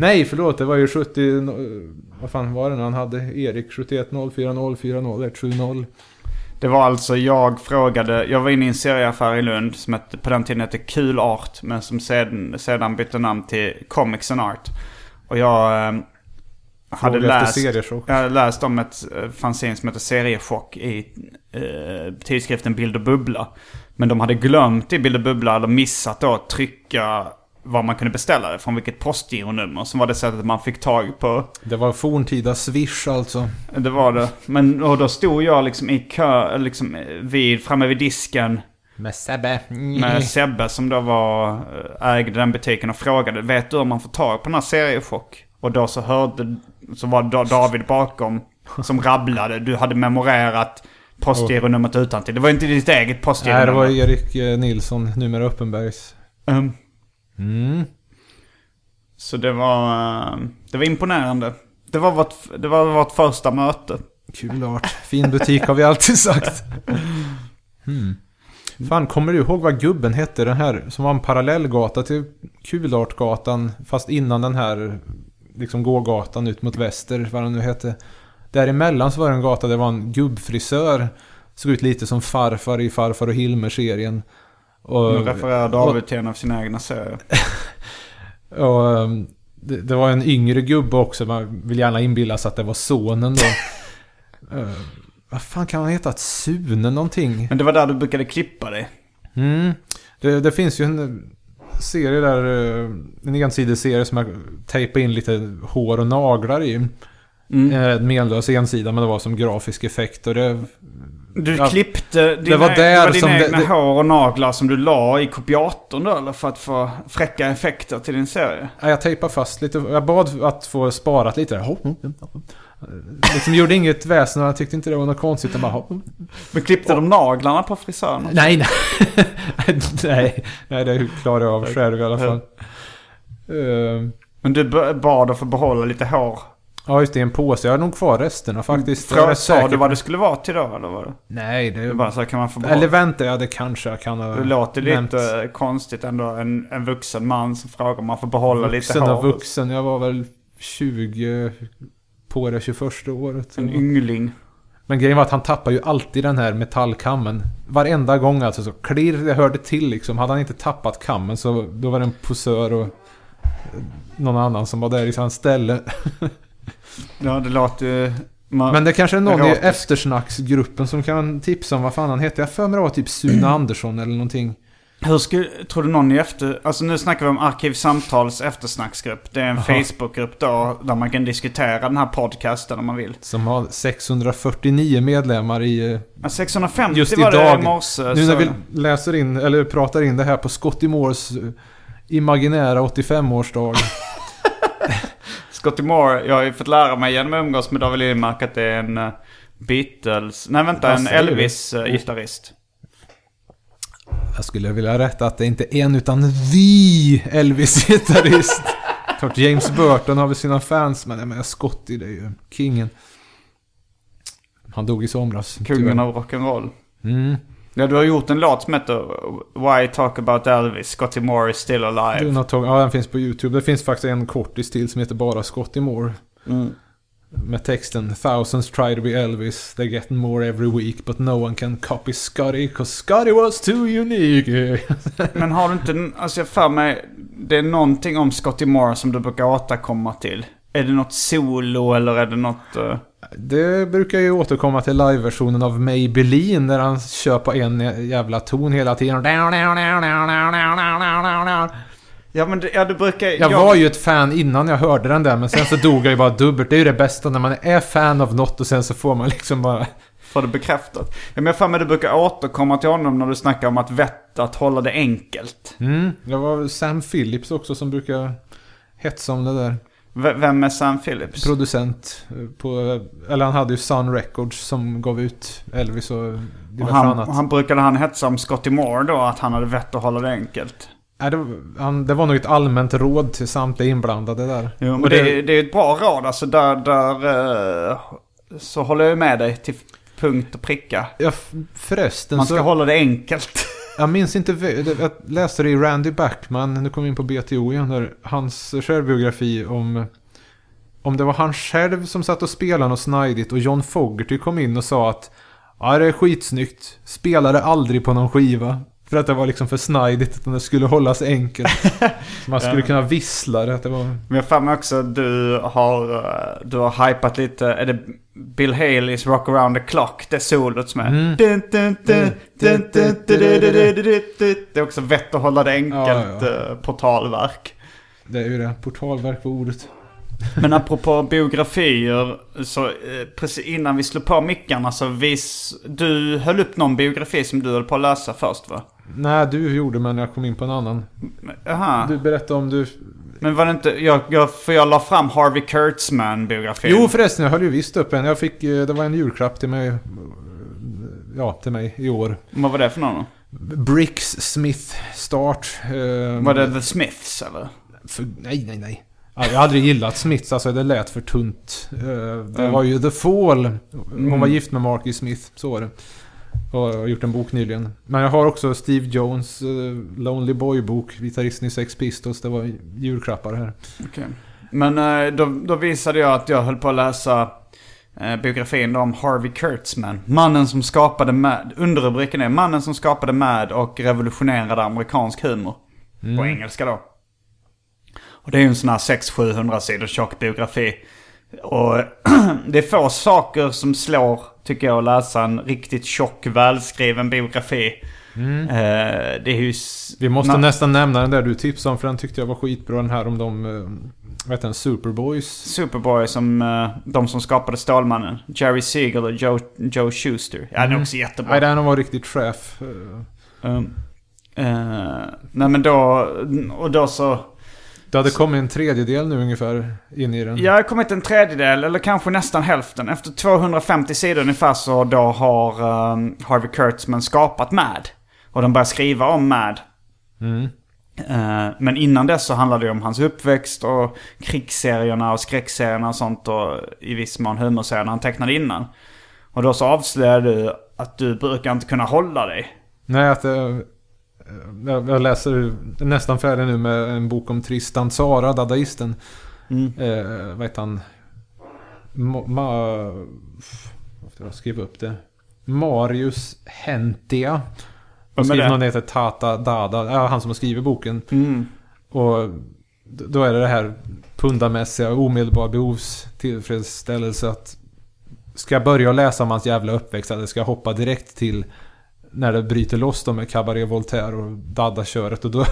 Nej, förlåt. Det var ju 70... no- Vad fan var det när han hade Erik? 71 04 04 0170. Det var alltså, jag frågade, jag var inne i en serieaffär i Lund som hette, på den tiden hette Kul Art. Men som sedan, sedan bytte namn till Comics and Art. Och jag eh, hade läst, jag hade läst om ett eh, fanzine som heter Seriechock i eh, tidskriften Bild och Bubbla. Men de hade glömt i Bild och Bubbla, eller missat då, att trycka vad man kunde beställa det från vilket postgironummer. Som var det sättet man fick tag på Det var forntida Swish alltså. det var det. Men och då stod jag liksom i kö, liksom vid, framme vid disken Med Sebbe. med Sebbe som då var, eh, ägde den butiken och frågade Vet du om man får tag på den här seriechock? Och då så hörde, så var David bakom som rabblade. Du hade memorerat postgironumret utantill. Det var inte ditt eget Nej, det postgironummer. var Erik eh, Nilsson, numera Uppenbergs. Mm. Mm. Så det var, eh, det var imponerande. Det var vårt, det var vårt första möte. Kul art. Fin butik har vi alltid sagt. Hmm. Fan, kommer du ihåg vad gubben hette? Den här som var en parallellgata till Kulartgatan. Fast innan den här liksom gågatan ut mot väster, vad den nu hette. Däremellan så var det en gata där det var en gubbfrisör. Såg ut lite som farfar i Farfar och Hilmer-serien. Och, Nu refererar David till en av sina egna serier. och um, det, det var en yngre gubbe också. Man vill gärna inbilla sig att det var sonen då. Eh, vad fan kan han heta? Sune någonting? Men det var där du brukade klippa dig. Mm. Det, det finns ju en eh, serie där, eh, en ensidig serie som jag tejpade in lite hår och naglar i. Mm. Eh, En menlös ensida men det var som grafisk effekt och det... Du Ja, klippte dina, det var där det var dina egna det- hår och naglar som du la i kopiatorn då eller? För att få fräcka effekter till din serie? Ja, jag tejpade fast lite. Jag bad att få sparat lite där. Liksom gjorde inget väsen och jag tyckte inte det var något konstigt. Jag bara, hopp. Men klippte de naglarna på frisören? Nej, nej. nej, nej, det klarar jag av själv i alla fall. Men du bad att få behålla lite hår? Ja, just det. En påse. Jag har nog kvar resterna faktiskt. Jag är Frå, rätt sa du vad det skulle vara till då eller var det? Nej, det Det bara så här, kan man få? Eller vänta, ja det kanske jag kan ha Det låter nämnt. lite konstigt ändå. En, en vuxen man som frågar om man får behålla Vuxen lite hår. och vuxen. Jag var väl 20 på det 21 året. En yngling. Men grejen var att han tappade ju alltid den här metallkammen. Varenda gång alltså. Så klirr, det hörde till liksom. Hade han inte tappat kammen så då var det en posör och någon annan som var där i hans ställe. Ja, det låter ju... Man- Men det kanske är någon i eftersnacksgruppen som kan tipsa om vad fan han heter. Jag för mig det var typ Sune Andersson eller någonting. Hur skulle, tror du någon i efter... Alltså nu snackar vi om Arkivsamtals eftersnacksgrupp. Det är en Jaha. Facebookgrupp då där man kan diskutera den här podcasten om man vill. Som har 649 medlemmar i... eh, Ja, 650 Just var det idag. i morse. Nu när vi läser in, eller pratar in det här på Scotty Moores eh, imaginära 85-årsdag. Scotty Moore, jag har ju fått lära mig genom att umgås med David Lindmark att det är en eh, Beatles... Nej vänta, en? Elvis-gitarrist. Jag skulle vilja rätta att det inte är en utan THE Elvis-gitarrist. Klart James Burton har väl sina fans, men jag menar Scotty det är ju kingen. Han dog i somras. Kungen tyvärr. av rock'n'roll. Mm. Ja, du har gjort en låt som heter Why Talk About Elvis, Scotty Moore is still alive. har tagit, ja, den finns på YouTube. Det finns faktiskt en kortis till som heter bara Scotty Moore. Mm. Med texten Thousands try to be Elvis, they're getting more every week but no one can copy Scotty 'cause Scotty was too unique. Men har du inte, alltså jag för mig, det är någonting om Scotty Moore som du brukar återkomma till. Är det något solo eller är det något... eh, Det brukar ju återkomma till liveversionen av Maybelline när han kör på en jävla ton hela tiden. Ja men det, ja, du brukar... Jag var ju ett fan innan jag hörde den där men sen så dog jag ju bara dubbelt. Det är ju det bästa när man är fan av något och sen så får man liksom bara... Får det bekräftat. Ja, men jag för mig du brukar återkomma till honom när du snackar om att vett att hålla det enkelt. Mm, det var Sam Phillips också som brukar hetsa om det där. Vem är Sam Phillips? Producent eh, på... Eller han hade ju Sun Records som gav ut Elvis och diverse han, annat. han brukade han hetsa om Scotty Moore då, att han hade vett att hålla det enkelt. Nej, det, var, han, det var nog ett allmänt råd till samtliga inblandade där. Jo, men Och det, det är ett bra råd alltså. Där, där eh, så håller jag med dig till punkt och pricka. Ja, förresten Man ska så... hålla det enkelt. Jag minns inte, jag läste det i Randy Backman, nu kommer vi in på BTO igen där, hans självbiografi om om det var han själv som satt och spelade något snajdigt och John Fogerty kom in och sa att ja det är skitsnyggt, spelade aldrig på någon skiva. För att det var liksom för snajdigt, utan det skulle hållas enkelt. Man skulle kunna vissla det, att det var... Men jag har också du har, eh, du har hypat lite, är det Bill Haleys Rock Around the Clock, det solot som är... Det är också vett att hålla det enkelt eh, portalverk. Det är ju det, portalverk var ordet. Men apropå biografier, så eh, precis innan vi slog på mickarna så vis, du höll upp någon biografi som du höll på att läsa först va? Nej, du gjorde men jag kom in på en annan. Aha. Du berättade om du men var det inte... Jag, jag, för jag la fram Harvey Kurtzman-biografin. Jo förresten, jag höll ju visst upp en. Jag fick, eh, det var en julklapp till mig. Ja, till mig i år. Vad var det för någon? Bricks Smith Start. eh, Var det The Smiths eller? För, nej, nej, nej. Ja, Jag har aldrig gillat Smiths, alltså det lät för tunt. Eh, Det var ju The Fall. Hon var Mm. gift med Marky Smith, så var det. Och har gjort en bok nyligen. Men jag har också Steve Jones eh, Lonely Boy-bok, gitarristen i Sex Pistols. Det var julklappar här. Okej. Men eh, då, då visade jag att jag höll på att läsa eh, biografin om Harvey Kurtzman. Mannen som skapade Mad. Underrubriken är Mannen som skapade Mad och revolutionerade amerikansk humor. På engelska då. Och det är ju en sån här 600-700 sidor tjock biografi. Och det är få saker som slår, tycker jag, att läsa en riktigt tjock, välskriven biografi. Eh, det är ju... Vi måste na- nästan nämna den där du tipsade om, för den tyckte jag var skitbra. Den här om de, eh, vad heter den, Superboys. Superboy som eh, de som skapade Stålmannen. Jerry Siegel och Joe, Joe Schuster. Ja, den är också jättebra. Nej, den var riktigt. Eh, Um, eh, nej men då, och då så... Det hade kommit en tredjedel nu ungefär in i den. Jag har kommit en tredjedel, eller kanske nästan hälften. Efter 250 sidor ungefär så då har um, Harvey Kurtzman skapat Mad. Och de börjar skriva om Mad. Mm. Eh, men innan dess så handlade det om hans uppväxt och krigsserierna och skräckserierna och sånt. Och i viss mån humorserierna han tecknade innan. Och då så avslöjade du att du brukar inte kunna hålla dig. Nej, att eh, jag, jag läser nästan färdig nu med en bok om Tristan Tzara, dadaisten. Mm. Eh, vad heter han? Ma... ma jag skriva upp det? Marius Hentia. Och skriver någon heter Tata Dada. Ja, han som har skrivit boken. Mm. Och då är det det här pundamässiga, omedelbar behovstillfredsställelse att Ska jag börja läsa om hans jävla uppväxt eller ska jag hoppa direkt till när det bryter loss då med Cabaret Voltaire och Dada-köret och då,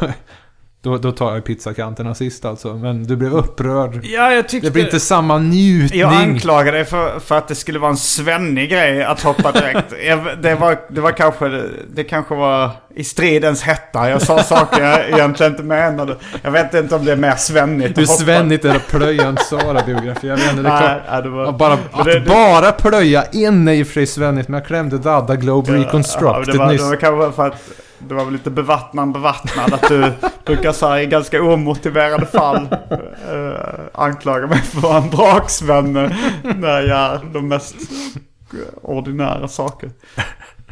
då, då tar jag pizzakanterna sist alltså. Men du blev upprörd. Ja, jag tyckte... Det blir inte samma njutning. Jag anklagade dig för, för att det skulle vara en svennig grej att hoppa direkt. Jag- det, var, det var kanske... Det kanske var i stridens hetta. Jag sa saker jag egentligen inte menade. Jag vet inte om det är mer svennigt Du att hoppa. svennigt eller plöja en Sara-biografi. Jag inte, det är klart. nej, det var... Ja, bara, att det- det- bara plöja en är i och för sig svennigt, men jag klämde Dada Globe Ja, Reconstructed det, var, det nyss. var kanske för att det var väl lite bevattnad bevattnad att du brukar så här, i ganska omotiverade fall uh, anklaga mig för att vara en braksvenne när jag gör de mest ordinära saker.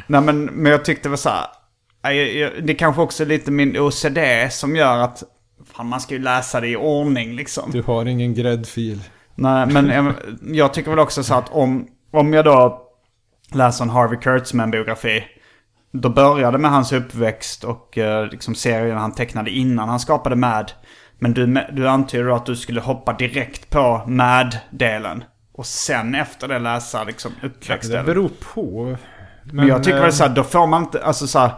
Nej men, men jag tyckte väl så här, jag, jag, det kanske också är lite min OCD som gör att fan, man ska ju läsa det i ordning liksom. Du har ingen gräddfil. Nej, men jag, jag tycker väl också så att om, om jag då läser en Harvey Kurtzman-biografi. Då började med hans uppväxt och eh, liksom serien han tecknade innan han skapade Mad. Men du, du antyder att du skulle hoppa direkt på Mad-delen. Och sen efter det läsa liksom Det uppväxtdelen. beror på. Men jag tycker eh, väl så här, då får man inte, alltså så här,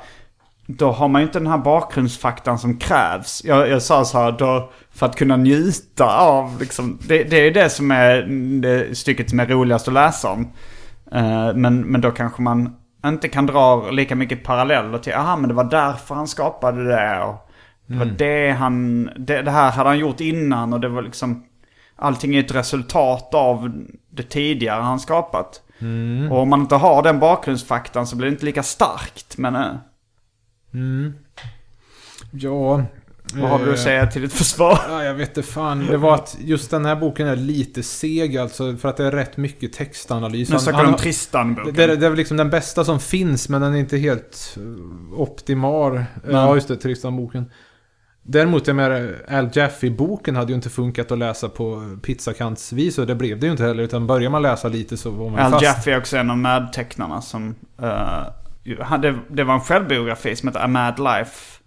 då har man ju inte den här bakgrundsfaktan som krävs. Jag, jag sa så här, då, för att kunna njuta av, liksom, det, det är ju det som är det stycket som är roligast att läsa om. Eh, men, men då kanske man inte kan dra lika mycket paralleller till, aha men det var därför han skapade det. Och det var det han, det, det här hade han gjort innan och det var liksom, allting är ett resultat av det tidigare han skapat. Och om man inte har den bakgrundsfaktan så blir det inte lika starkt. Men eh, Ja. Vad har du att eh, säga till ditt försvar? Ja, jag vet inte fan. Det var att just den här boken är lite seg alltså. För att det är rätt mycket textanalys. Nu snackar du om Tristan-boken. Det, det är väl liksom den bästa som finns men den är inte helt eh, optimal. Ja just det, Tristan-boken. Däremot, jag menar, Al Jaffe-boken hade ju inte funkat att läsa på pizzakantsvis och det blev det ju inte heller. Utan börjar man läsa lite så var man Al fast. Jaffe är också en av Mad-tecknarna som... ju- hade, det var en självbiografi som heter A Mad Life.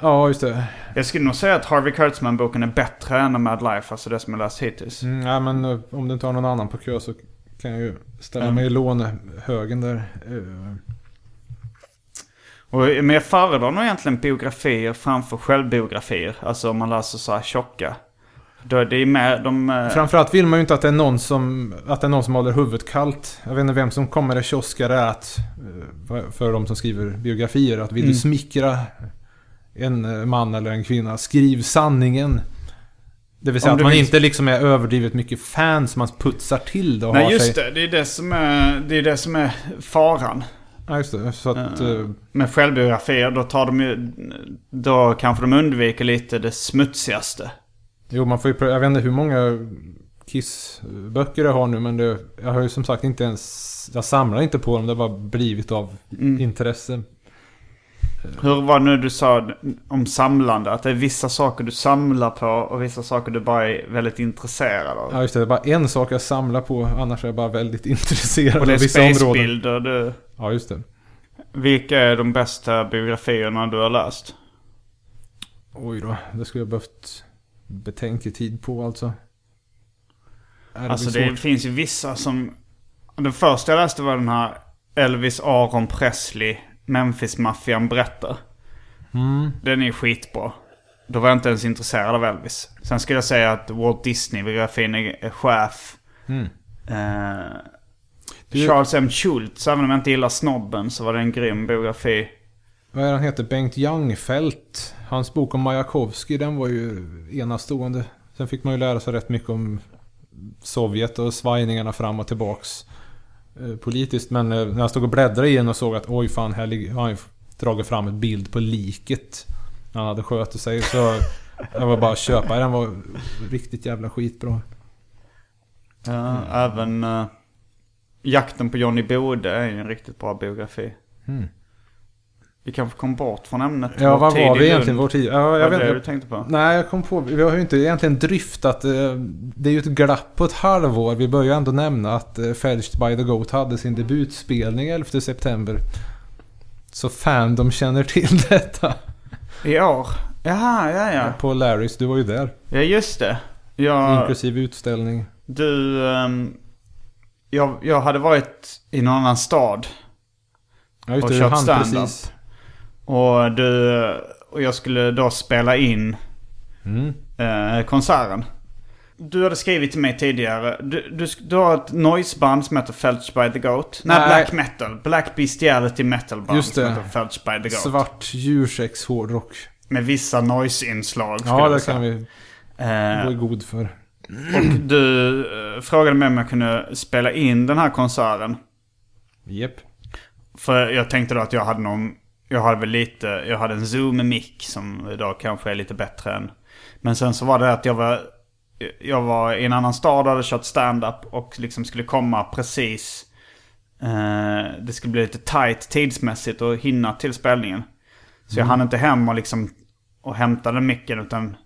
Ja, just det. Jag skulle nog säga att Harvey Kurtzman-boken är bättre än A Mad Life, alltså det som jag läst hittills. Mm, ja, men eh, om du inte har någon annan på kö så kan jag ju ställa Mm. mig i lånehögen där. Eh, Och, men jag föredrar nog egentligen biografier framför självbiografier. Alltså om man läser så här tjocka. Då är det mer de... eh, Framförallt vill man ju inte att det är någon som, att det är någon som håller huvudet kallt. Jag vet inte vem som kommer det kioskare är att, för de som skriver biografier, att vill Mm. du smickra en eh, man eller en kvinna, skriv sanningen. Det vill säga Om att man vill- inte liksom är överdrivet mycket fans, man putsar till det och Nej har just sig... det, det är det som är, det är, det som är faran. Ja, just det. Så att... Eh, Med självbiografier då tar de ju, då kanske de undviker lite det smutsigaste. Jo, man får ju. Jag vet inte hur många Kiss-böcker jag har nu, men det, jag har ju som sagt inte ens... Jag samlar inte på dem, det har bara blivit av Mm. intresse. Hur var det nu du sa om samlande? Att det är vissa saker du samlar på och vissa saker du bara är väldigt intresserad av. Ja just det, det är bara en sak jag samlar på, annars är jag bara väldigt intresserad och det är av vissa områden. spacebilder du... Ja just det. Vilka är de bästa biografierna du har läst? Oj då, det skulle jag behövt betänketid på alltså. Är Alltså det svårt. finns ju vissa som... Den första jag läste var den här Elvis Aron Presley, Memphis-maffian berättar. Mm. Den är skitbra. Då var jag inte ens intresserad av Elvis. Sen skulle jag säga att Walt Disney-biografin är, är chef. Mm. Eh, Charles M. Schultz, även om jag inte gillar snobben så var det en grym biografi. Vad är han heter? Bengt Jangfelt. Hans bok om Majakovskij, den var ju enastående. Sen fick man ju lära sig rätt mycket om Sovjet och svajningarna fram och tillbaks. Eh, Politiskt, men eh, när jag stod och bläddrade i den och såg att oj fan, här ligger- har han dragit fram en bild på liket. när Han hade skjutit sig. Så jag var bara att köpa den. var riktigt jävla skitbra. Eh, Även eh, Jakten på Johnny Bode är en riktigt bra biografi. Mm. Vi kanske kom bort från ämnet. Ja, vad var vi egentligen? Vår tid? Ja, jag Vad vet det du tänkte på? Nej, jag kom på. Vi har ju inte egentligen dryftat. eh, Det är ju ett glapp på ett halvår. Vi börjar ändå nämna att eh, Fetched by the Goat hade sin debutspelning 11 september. Så Fandom känner till detta. I år? Jaha, ja ja. På Larrys, du var ju där. Ja just det. Jag, Inklusive utställning. du... ehm, jag, jag hade varit i någon annan stad. Ja, just Och det. kört Han stand-up. precis. Och, du, och jag skulle då spela in Mm. eh, konserten. Du hade skrivit till mig tidigare. Du, du, du har ett noiseband som heter Felch by the Goat. Nej, Nej. Black Metal. Black Bestiality Metal Band Just som det. heter Felch by the Goat. Svart djursex hårdrock. Med vissa noise-inslag. Ja, det kan vi Eh, gå i god för. Du eh, frågade mig om jag kunde spela in den här konserten. Jep. För jag tänkte då att jag hade någon... Jag hade väl lite... Jag hade en Zoom-mick som idag kanske är lite bättre än... Men sen så var det att jag var... Jag var i en annan stad och hade kört stand-up och liksom skulle komma precis... Eh, det skulle bli lite tight tidsmässigt och hinna till spelningen. Så jag hann inte hem och liksom... Och hämta den micken utan...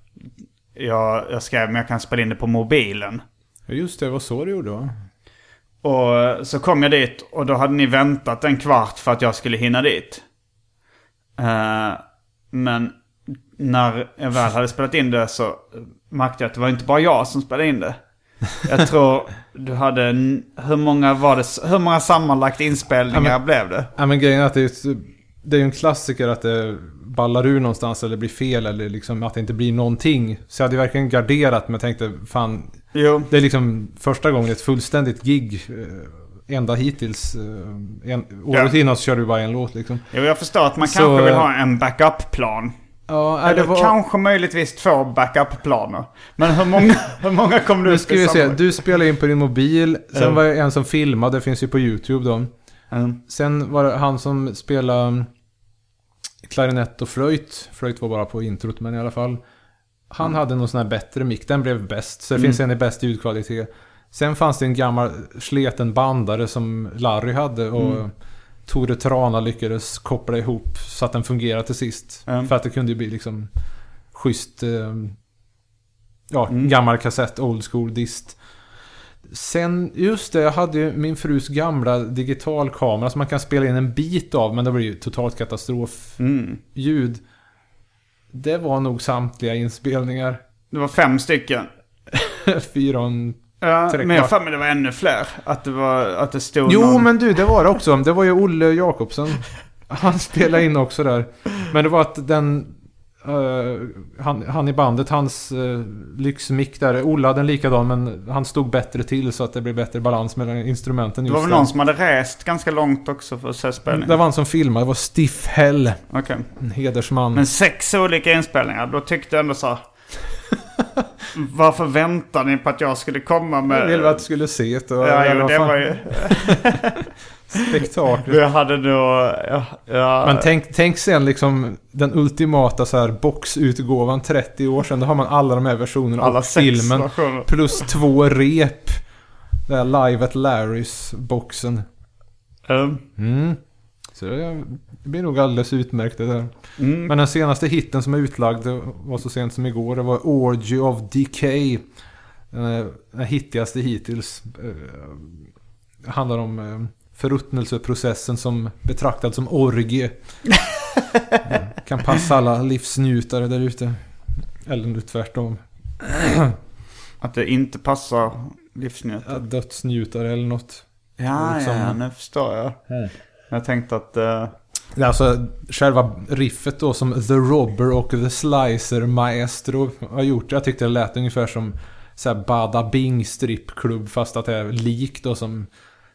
Jag, jag skrev men jag kan spela in det på mobilen. Ja, Just det, vad så du gjorde va? Och så kom jag dit och då hade ni väntat en kvart för att jag skulle hinna dit. Eh, men när jag väl hade spelat in det så märkte jag att det var inte bara jag som spelade in det. Jag tror du hade... Hur många var det? Hur många sammanlagt inspelningar Ja, men- blev det? Ja men grejen är att det är, det är ju en klassiker att det ballar ur någonstans eller blir fel eller liksom att det inte blir någonting. Så jag hade verkligen garderat men tänkte fan Jo. Det är liksom första gången ett fullständigt gig. Enda hittills. eh, En, året Ja. innan så körde vi bara en låt liksom. Jo, jag förstår att man Så- kanske vill ha en backup-plan. Ja, Eller det var... kanske möjligtvis två backup-planer. Men hur många, hur många kom du Nu ska vi se, du spelade in på din mobil. Sen Ja. var det en som filmade, det finns ju på YouTube då. Mm. Sen var det han som spelade mm, klarinett och flöjt. Flöjt var bara på introt, men i alla fall. Han Mm. hade någon sån här bättre mick, den blev bäst. Så det finns en i bäst ljudkvalitet. Sen fanns det en gammal sleten bandare som Larry hade och Mm. Tore Trana lyckades koppla ihop så att den fungerade till sist. Mm. För att det kunde ju bli liksom schysst, eh, ja, Mm. gammal kassett, old school dist. Sen, just det, jag hade ju min frus gamla digitalkamera som man kan spela in en bit av, men det blir ju totalt katastrof. Mm. Ljud. Det var nog samtliga inspelningar. Det var fem stycken. Fyran... Ja, men jag har det var ännu fler. Att det, var, att det stod Jo, någon... men du, det var det också. Det var ju Olle Jakobsen. Han spelade in också där. Men det var att den... eh, han, han i bandet, hans uh, lyxmick där. Olle hade en likadan men han stod bättre till så att det blev bättre balans mellan instrumenten Det just var väl någon som hade rest ganska långt också för att se spelningen. Det var han som filmade, det var Stiff Hell. Okej. En hedersman. Men sex olika inspelningar, då tyckte jag ändå så Varför väntar ni på att jag skulle komma med... Jag ville att du skulle se det. och- Ja, jo, det var ju... Spektakel. Jag hade då... Ja, ja, Men tänk, tänk sen liksom den ultimata så här boxutgåvan 30 år sedan. Då har man alla de här versionerna alla och filmen. versioner. Plus två rep. Det här Live at Larrys boxen. Mm. Mm. Så det blir nog alldeles utmärkt det där. Mm. Men den senaste hitten som är utlagd det var så sent som igår. Det var Orgy of Decay. Den, hittigaste hittills. Eh, handlar om eh, förruttnelseprocessen som betraktad som orgie. Kan passa alla livsnjutare där ute. Eller nu tvärtom. Att det inte passar Ja, livsnjutare. Dödsnjutare eller något. Ja, liksom- ja, nu förstår jag. Jag tänkte att... Det är Alltså själva riffet då som The Robber och The Slicer Maestro har gjort. Jag tyckte det lät ungefär som så här Bada Bing strippklubb fast att det är lik då som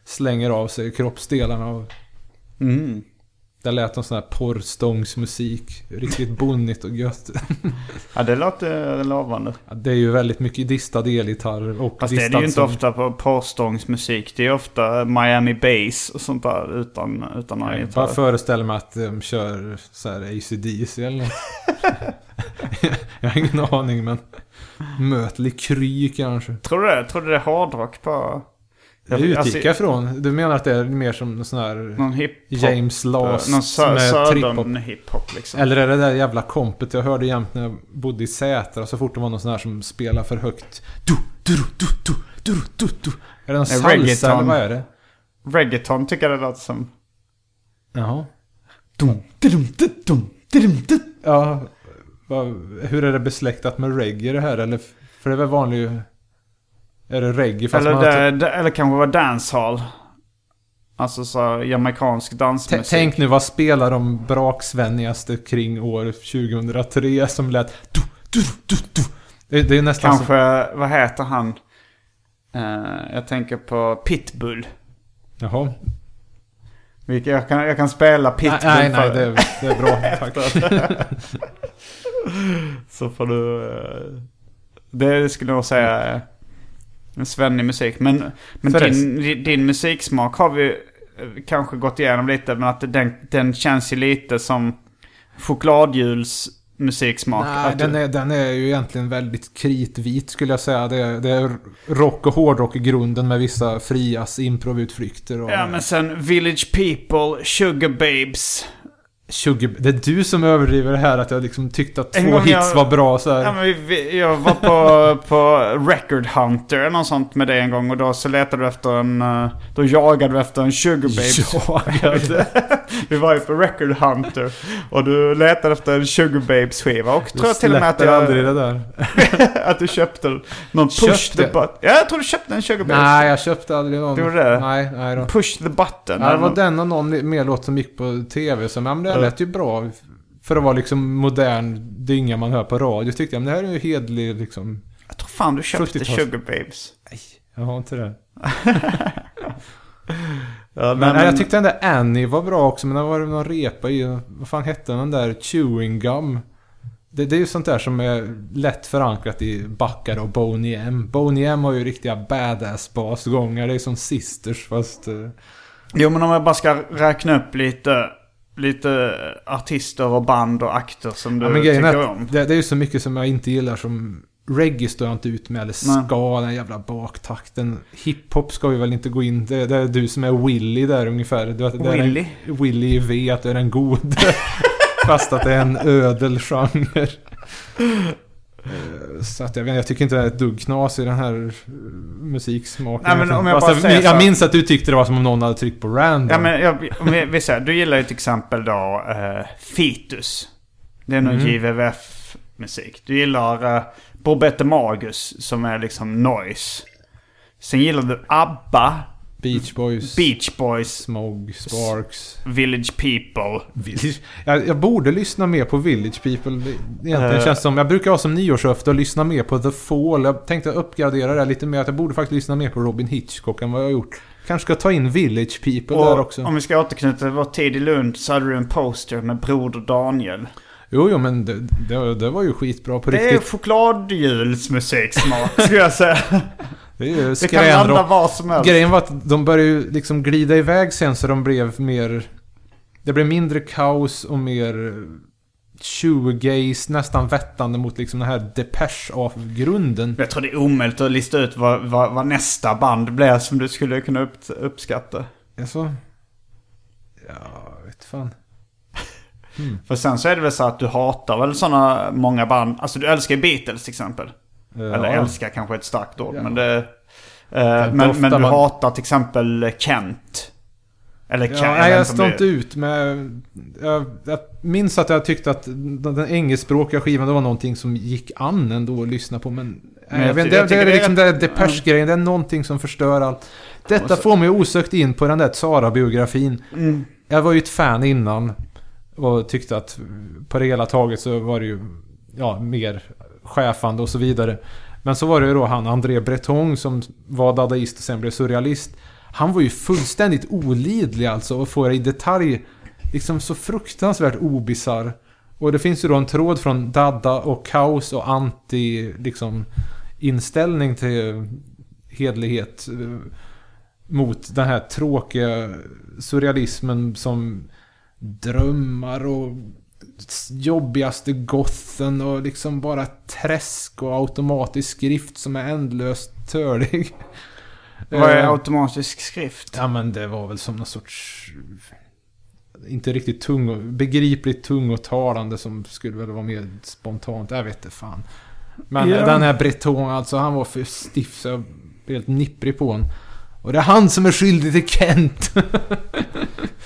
slänger av sig kroppsdelarna. Och mm det lät som sån här porrstångsmusik. Riktigt bonnigt och gött. Ja, det låter lovande. Ja, Det är ju väldigt mycket distad elgitarr och Fast det är det ju inte ofta på porrstångsmusik. Det är ofta Miami Bass och sånt där utan, utan några Jag bara föreställer mig att de kör så här ACDC eller något. Jag har ingen aning men... Mötley Kry kanske. Tror du det? Tror du det är hårdrock på... Det Jag- utgick alltså- jag från. Du menar att det är mer som en sån här Någon hiphop? James Last Någon sö- södern hiphop liksom. Eller är det där jävla kompet jag hörde jämt när jag bodde i Sätra så fort det var någon sån här som spelar för högt. Du, du, du, du, du, du, du. Är det någon Det salsa reggaeton. eller vad är det? Reggaeton tycker jag det låter som. Jaha. Dum, dum, dum, dum, dum, dum. Ja, hur är det besläktat med reggae det här eller? För det är väl vanlig... Är det reggae fast Eller, man det, det, eller kanske var dancehall. Alltså så jamaicansk T- dansmusik. Tänk nu vad spelar de braksvännigaste kring år 2003 som lät... Du, du, du, du. Det, det är nästan Kanske, som... vad heter han? Eh, jag tänker på Pitbull. Jaha. Vilket jag, kan, jag kan spela Pitbull Nej, nej, för nej det, är- det är bra. Tack. Så får du... eh, Det skulle jag nog säga är en svennig musik. Men, men din, din musiksmak har vi eh, kanske gått igenom lite. Men att den, den känns ju lite som chokladhjuls musiksmak. Nej, den är, den är ju egentligen väldigt kritvit skulle jag säga. Det är, det är rock och hårdrock i grunden med vissa frias improvutflykter. Och Ja men sen Village People, Sugar Babes. 20, det är du som överdriver det här att jag liksom tyckte att två hits jag- var bra så här. Ja, men vi, vi, jag var på, på Record Hunter eller något sånt med det en gång. Och då så letade du efter en... eh, Då jagade du efter en Sugar Babes. Jagade? vi var ju på Record Hunter. Och du letade efter en Sugar Babes skiva. Och tror jag till och med att jag... aldrig det där. att du köpte någon Push the Button. Ja, jag tror du köpte en Sugar Babes. Nej, jag köpte aldrig någon. Du gjorde det? Nej, nej då. Push the Button. Ja, det var den och någon mer låt som gick på tv. Så men det lät ju bra. För att vara liksom modern dynga man hör på radio. Tyckte jag, men det här är ju hedlig liksom. Jag tror fan du köpte 70-tals. Sugar Babes. Jag har inte det. Ja, Men, nej, jag tyckte den där Annie var bra också. Men det var någon repa i. Vad fan hette den där? Chewing Gum. Det, det är ju sånt där som är lätt förankrat i Backar och Boney M. Boney M har ju riktiga badass basgångar. Det är som Sisters fast... eh, Jo men om jag bara ska räkna upp lite, lite artister och band och akter som du Ja, men är tycker att om. det, det är ju så mycket som jag inte gillar som reggae står jag inte ut med. Eller Nej. ska, den jävla baktakten. Hiphop ska vi väl inte gå in. Det, det är du som är Willy där ungefär. Du, det är Willy? En, Willy V, att du är den gode. Fast att det är en ödel genre. Eh, Så att jag, jag tycker inte det är ett dugg knas i den här eh, musiksmaken. Nej, men om jag bara säger jag, så minns att du tyckte det var som om någon hade tryckt på random. Ja men jag, om vi, vi säger, du gillar ju till exempel då uh, Fitus. Det är någon Mm. JVVF-musik. Du gillar uh, Bobette Magus som är liksom noise. Sen gillar du ABBA, Beach Boys. Beach Boys, Smog, Sparks. Village People. Village. Jag, jag borde lyssna mer på Village People. Det- Egentligen Eh. känns som... Jag brukar ha som nyårslöfte att lyssna mer på The Fall. Jag tänkte uppgradera det lite mer. Att jag borde faktiskt lyssna mer på Robin Hitchcock än vad jag har gjort. Kanske ska ta in Village People där Och också. om vi ska återknyta till vår tid i Lund så hade du en poster med Broder Daniel. Jo, jo, men det, det, det var ju skitbra på Det är riktigt. chokladhjulsmusiksmak skulle jag säga. Det, kan landa vad som helst. Grejen var att de började ju liksom glida iväg sen så de blev mer... Det blev mindre kaos och mer shoegaze, nästan vettande mot liksom den här Depeche-avgrunden. Jag tror det är omöjligt att lista ut vad, vad, vad nästa band blir som du skulle kunna upp, uppskatta. Alltså... Ja, vet fan. För sen så är det väl så att du hatar väl sådana många band. Alltså du älskar Beatles till exempel. Eller älskar kanske ett starkt ord. Ja. Men det... Eh, men, men du man- hatar till exempel Kent. Eller Kent. Ja, nej, jag står inte det- ut med... Jag, jag minns att jag tyckte att den engelskspråkiga skivan det var någonting som gick an ändå att lyssna på. Men, Men jag vet, det, det är det liksom rätt- det Depeche-grejen. Det är någonting som förstör allt. Detta får mig osökt in på den där Sara-biografin. Mm. Jag var ju ett fan innan. Och tyckte att på det hela taget så var det ju ja, mer chefande och så vidare. Men så var det ju då han André Breton som var dadaist och sen blev surrealist. Han var ju fullständigt olidlig alltså och får i detalj liksom så fruktansvärt obisarr. Och det finns ju då en tråd från Dada och kaos och anti liksom inställning till hedlighet eh, mot den här tråkiga surrealismen som drömmar och jobbigaste gothen och liksom bara träsk och automatisk skrift som är ändlöst törlig. Vad är Eh, automatisk skrift? Ja men det var väl som någon sorts... Inte riktigt tung begripligt tung och talande som skulle väl vara mer spontant. Jag vet inte fan. Men Ja. den här Breton alltså, han var för stiff så jag blev helt nipprig på honom. Och det är han som är skyldig till Kent.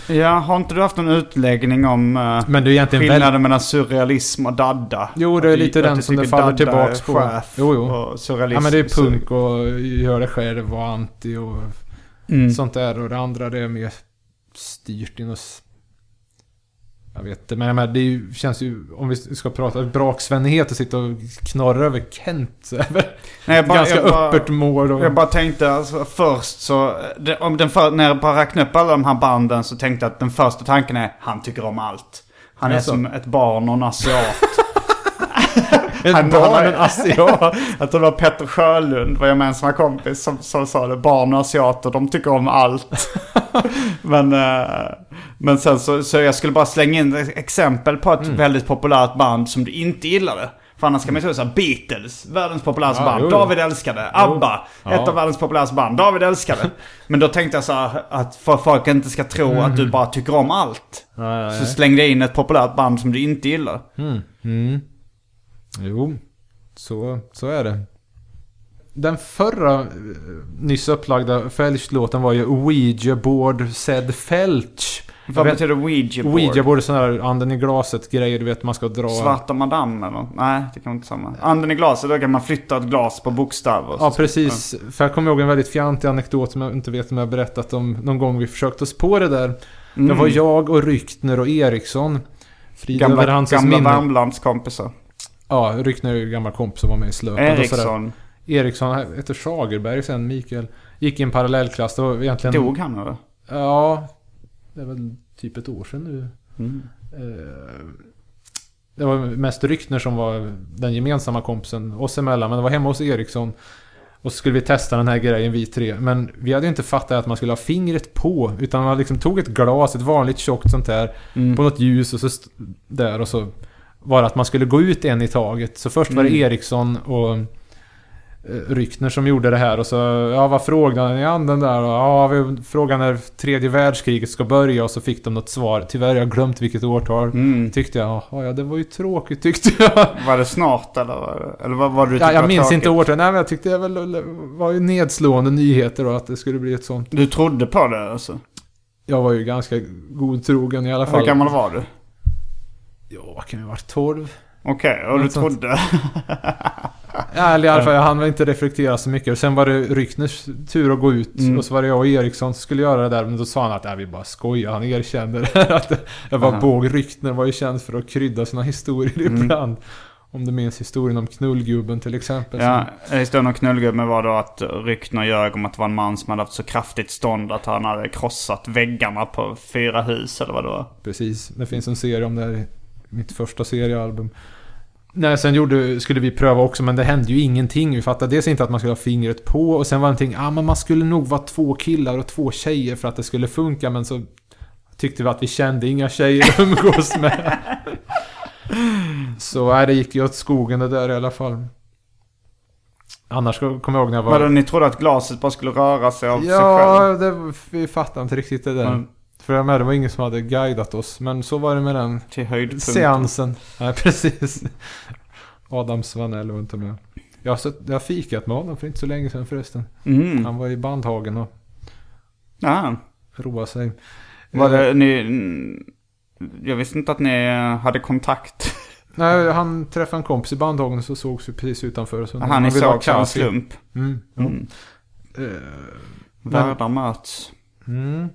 Ja, har inte du haft någon utläggning om uh, Men det är egentligen skillnaden väldigt... mellan surrealism och dadda? Jo, det är lite den som det faller tillbaks på. chef Jo, jo. och surrealism. Ja men det är punk och gör det själv och anti och Mm. sånt där. Och det andra det är mer styrt in och... s- Jag vet inte, men jag menar, det ju, känns ju... Om vi ska prata braksvänlighet och sitta och knorra över Kent så Nej, jag bara, ganska jag bara, öppet mål. Och, Jag bara tänkte alltså, först så, det, om den för, när jag bara räknade upp alla de här banden så tänkte jag att den första tanken är han tycker om allt. Han är Jaså? som ett barn och en asiat. ett han- barn, han- en asiat. Jag tror det var Petter Sjölund, vår gemensamma kompis, som, som sa det. Barn och asiater, de tycker om allt. men, eh, men sen så, så jag skulle bara slänga in ett exempel på ett Mm. väldigt populärt band som du inte gillade. För annars kan man ju säga Beatles, världens populäraste Ja, band. jo, jo. David älskade. ABBA, Ja. ett av världens populäraste band. David älskade. Men då tänkte jag så här, att för att folk inte ska tro att du bara tycker om allt. Mm. Ja, ja, Så ja. slängde jag in ett populärt band som du inte gillar. Mm. Jo, så, så är det. Den förra eh, nyss upplagda Felch-låten var ju Ouija Board Said Felch. Vad betyder Ouija board? Ouija Board är sån här anden i glaset grejer du vet man ska dra. Svarta madam eller? Nej, det kan inte samma. Anden i glaset, då kan man flytta ett glas på bokstäver. Ja precis. För jag kommer ihåg en väldigt fjantig anekdot som jag inte vet om jag har berättat om någon gång vi försökte oss på det där. Mm. Det var jag och Ryktner och Eriksson. Frid över Gamla, hans gamla. Värmlandskompisar. Ja, Ryktner är ju gammal kompis och var med i Slöpen. Eriksson. Eriksson heter Schagerberg sen, Mikael. Gick i en parallellklass. Det var egentligen... Dog han eller? Ja, det är väl typ ett år sedan nu. Mm. Eh, Det var mest Ryktner som var den gemensamma kompisen oss emellan. Men det var hemma hos Eriksson. Och så skulle vi testa den här grejen vi tre. Men vi hade ju inte fattat att man skulle ha fingret på. Utan man liksom tog ett glas, ett vanligt tjockt sånt där. Mm. På något ljus och så där och så var det att man skulle gå ut en i taget. Så först var det Mm. Eriksson och eh, Ryktner som gjorde det här och så, ja vad frågade ni an den där? Och, ja, vi frågade när tredje världskriget ska börja och så fick de något svar. Tyvärr, jag har glömt vilket årtal. Mm. Tyckte jag, ja det var ju tråkigt tyckte jag. Var det snart eller? var Eller vad var det du Ja, jag var minns tråkigt? inte årtal. Nej men jag tyckte det väl var ju nedslående nyheter och att det skulle bli ett sånt. Du trodde på det alltså? Jag var ju ganska godtrogen i alla fall. Hur gammal var du? Ja, kan jag ha varit? 12? Okej, och du Något trodde? Ja, eller i alla fall, jag hann väl inte reflektera så mycket. Sen var det Ryckners tur att gå ut. Mm. Och så var det jag och Eriksson som skulle göra det där. Men då sa han att äh, vi bara skojar. Han erkände det. att jag var båg. Ryckner var ju känd för att krydda sina historier Mm. ibland. Om du minns historien om knullgubben till exempel. Ja, historien om knullgubben var då att ryktena ljög om att det var en man som hade haft så kraftigt stånd att han hade krossat väggarna på fyra hus eller vad det var. Precis. Det finns en serie om det här i mitt första seriealbum. Nej, sen gjorde, skulle vi pröva också, men det hände ju ingenting. Vi fattade dels inte att man skulle ha fingret på och sen var det någonting, ah, men man skulle nog vara två killar och två tjejer för att det skulle funka, men så tyckte vi att vi kände inga tjejer att umgås med. Så nej, det gick ju åt skogen det där i alla fall. Annars kommer jag ihåg när jag var... Vadå, ni trodde att glaset bara skulle röra sig av sig själv? Ja, vi fattade inte riktigt det där. Mm. För jag med, det var ingen som hade guidat oss. Men så var det med den Till höjdpunkten. seansen. Nej, precis. Adam Svanell var inte med. Jag har, sett, jag har fikat med honom för inte så länge sedan förresten. Mm. Han var i Bandhagen och Ja. roade sig. Var Eh, det ni... Jag visste inte att ni hade kontakt. Nej, han träffade en kompis i Bandhagen och så sågs vi precis utanför. Så Han ni ville ha såg som en slump. Mm, ja. Mm. Eh, Världar möts. Mm.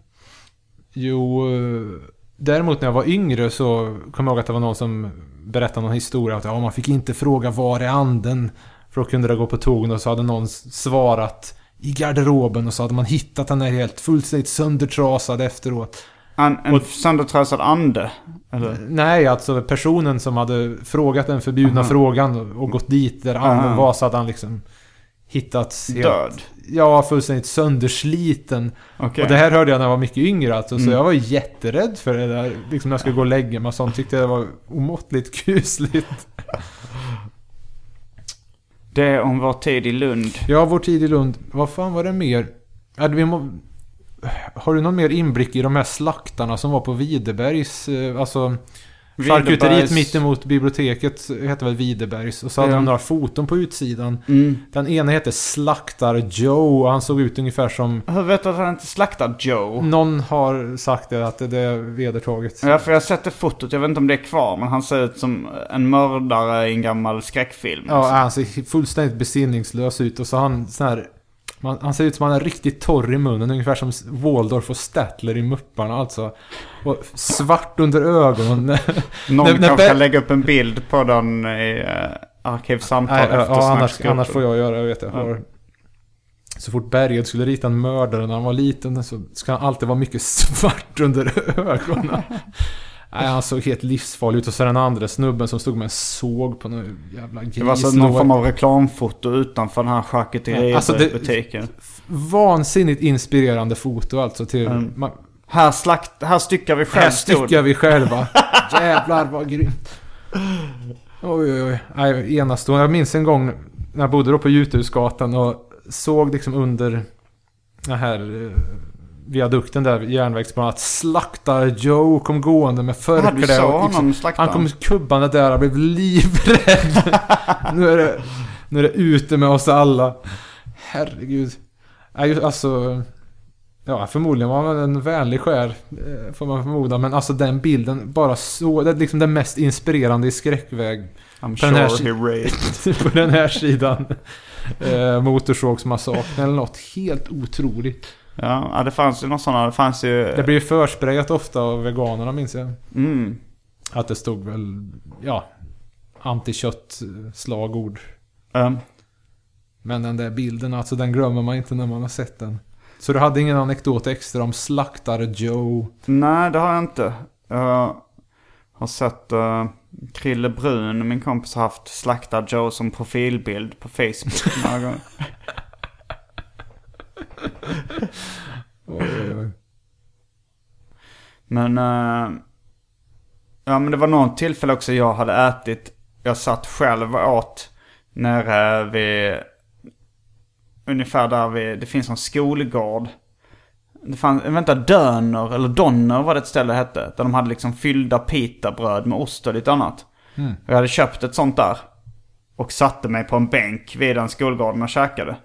Jo, eh, däremot när jag var yngre så kom jag ihåg att det var någon som berättade någon historia. Att ja, man fick inte fråga var är anden? För då kunde det gå på togen och så hade någon svarat i garderoben och så hade man hittat den där helt fullständigt söndertrasad efteråt. En, en söndertrasad ande? Eller? Nej, alltså personen som hade frågat den förbjudna Aha. frågan och gått dit där anden Aha. var så hade han liksom hittats helt, Död? Ja, fullständigt söndersliten. Okej. Och det här hörde jag när jag var mycket yngre alltså, så Mm. jag var jätterädd för det där. Liksom när jag skulle gå och lägga mig och sånt tyckte jag det var omåttligt kusligt. Det är om vår tid i Lund. Ja, vår tid i Lund. Vad fan var det mer? Ja, vi må... Har du någon mer inblick i de här slaktarna som var på Videbergs? eh, Alltså... Charkuteriet Widerbergs- mitt emot biblioteket heter väl Widerbergs. Och så hade Ja. de några foton på utsidan. Mm. Den ena heter Slaktar Joe och han såg ut ungefär som... Hur vet du att han inte slaktar Joe? Någon har sagt det, att det är vedertaget. Ja, för jag har sett det fotot. Jag vet inte om det är kvar, men han ser ut som en mördare i en gammal skräckfilm. Ja, han ser fullständigt besinningslös ut och så har han sån här... Man, han ser ut som han är riktigt torr i munnen, ungefär som Waldorf och Statler i Mupparna alltså. Och svart under ögonen. Någon när- kanske kan lägga upp en bild på den i uh, Arkivsamtal Nej, efter ja, annars, annars får jag göra, jag vet jag Ja. Så fort Berghed skulle rita en mördare när han var liten så ska han alltid vara mycket svart under ögonen. Nej, han såg helt livsfarlig ut. Och så den andra snubben som stod med en såg på någon jävla gris. Det var så någon form av reklamfoto utanför den här charkuteributiken. Alltså, Vansinnigt inspirerande foto alltså till... Mm. Man, Här, slakt, här styckar vi själv här styckar vi själva. Jävlar vad grymt. Oj oj oj. Nej, enastående. Jag minns en gång när jag bodde då på Juthusgatan och såg liksom under den här eh, viadukten där, järnvägsbanan, att slaktar Joe kom gående med Ja, förkläde. honom slakta? Han kom kubbande där och blev livrädd. nu, är det, nu är det ute med oss alla. Herregud. Alltså... Ja, förmodligen var han en vänlig själ, eh, får man förmoda. Men alltså den bilden, bara så... Det är liksom det mest inspirerande i skräckväg. I'm På den här sure he raped. på den här sidan. Eh, Motorsågsmassakern eller något helt otroligt. Ja, det fanns ju några sådana. Det fanns ju... Det blir ju försprayat ofta av veganerna minns jag. Mm. Att det stod väl, ja, antikött eh, slagord. Um, Men den där bilden, alltså den glömmer man inte när man har sett den. Så du hade ingen anekdot extra om slaktare Joe? nej, det har jag inte. Jag har sett uh, Krille Brun, min kompis, har haft Slakta Joe som profilbild på Facebook några gånger. Oj, oj, oj. Men... eh, ja men det var något tillfälle också jag hade ätit. Jag satt själv och åt nere vid... Ungefär där vid... Det finns en skolgård. Det fanns, vänta, Döner eller Donner var det ett ställe det hette. Där de hade liksom fyllda pitabröd med ost och lite annat. Mm. Jag hade köpt ett sånt där. Och satte mig på en bänk vid den skolgården och käkade.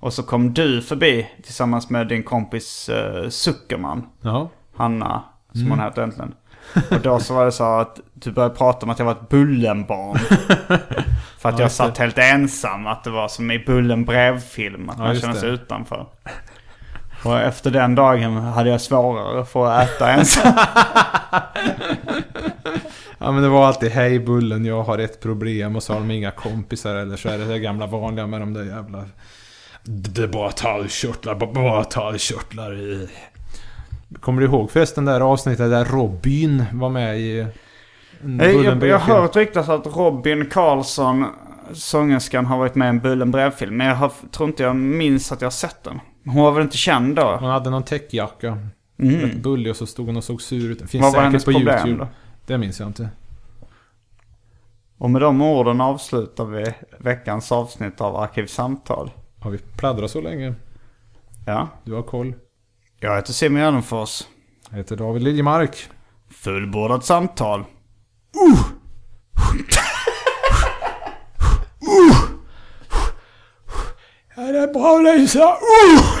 Och så kom du förbi tillsammans med din kompis uh, Zuckerman. Ja. Hanna, som Mm. hon heter egentligen. Och då så var det så att du började prata om att jag var ett Bullenbarn. För att Ja, jag just det. satt helt ensam, att det var som i Bullen brevfilm, att Ja, man just sig det. utanför. Och efter den dagen hade jag svårare för att äta ensam. Ja men det var alltid hej Bullen, jag har ett problem och så har de inga kompisar eller så är det det gamla vanliga med de där jävla... Det är bara talgkörtlar, bara- talgkörtlar i... Kommer du ihåg förresten det där avsnittet där Robin var med i... en Jag, jag, har hört ryktas att Robin Karlsson, sångerskan, har varit med i en Bullen brevfilm. Men jag har, tror inte jag minns att jag har sett den. Hon var väl inte känd då? Hon hade någon täckjacka. Mm. Rätt bullig och så stod hon och såg sur ut. Finns Vad var hennes på problem YouTube. då? Det minns jag inte. Och med de orden avslutar vi veckans avsnitt av Arkivsamtal. Har vi pladdrat så länge? Ja. Du har koll. Jag heter Simon Gärdenfors. Jag heter David Liljemark. Fullbordat samtal. Ja, det är bra Lisa! Uh!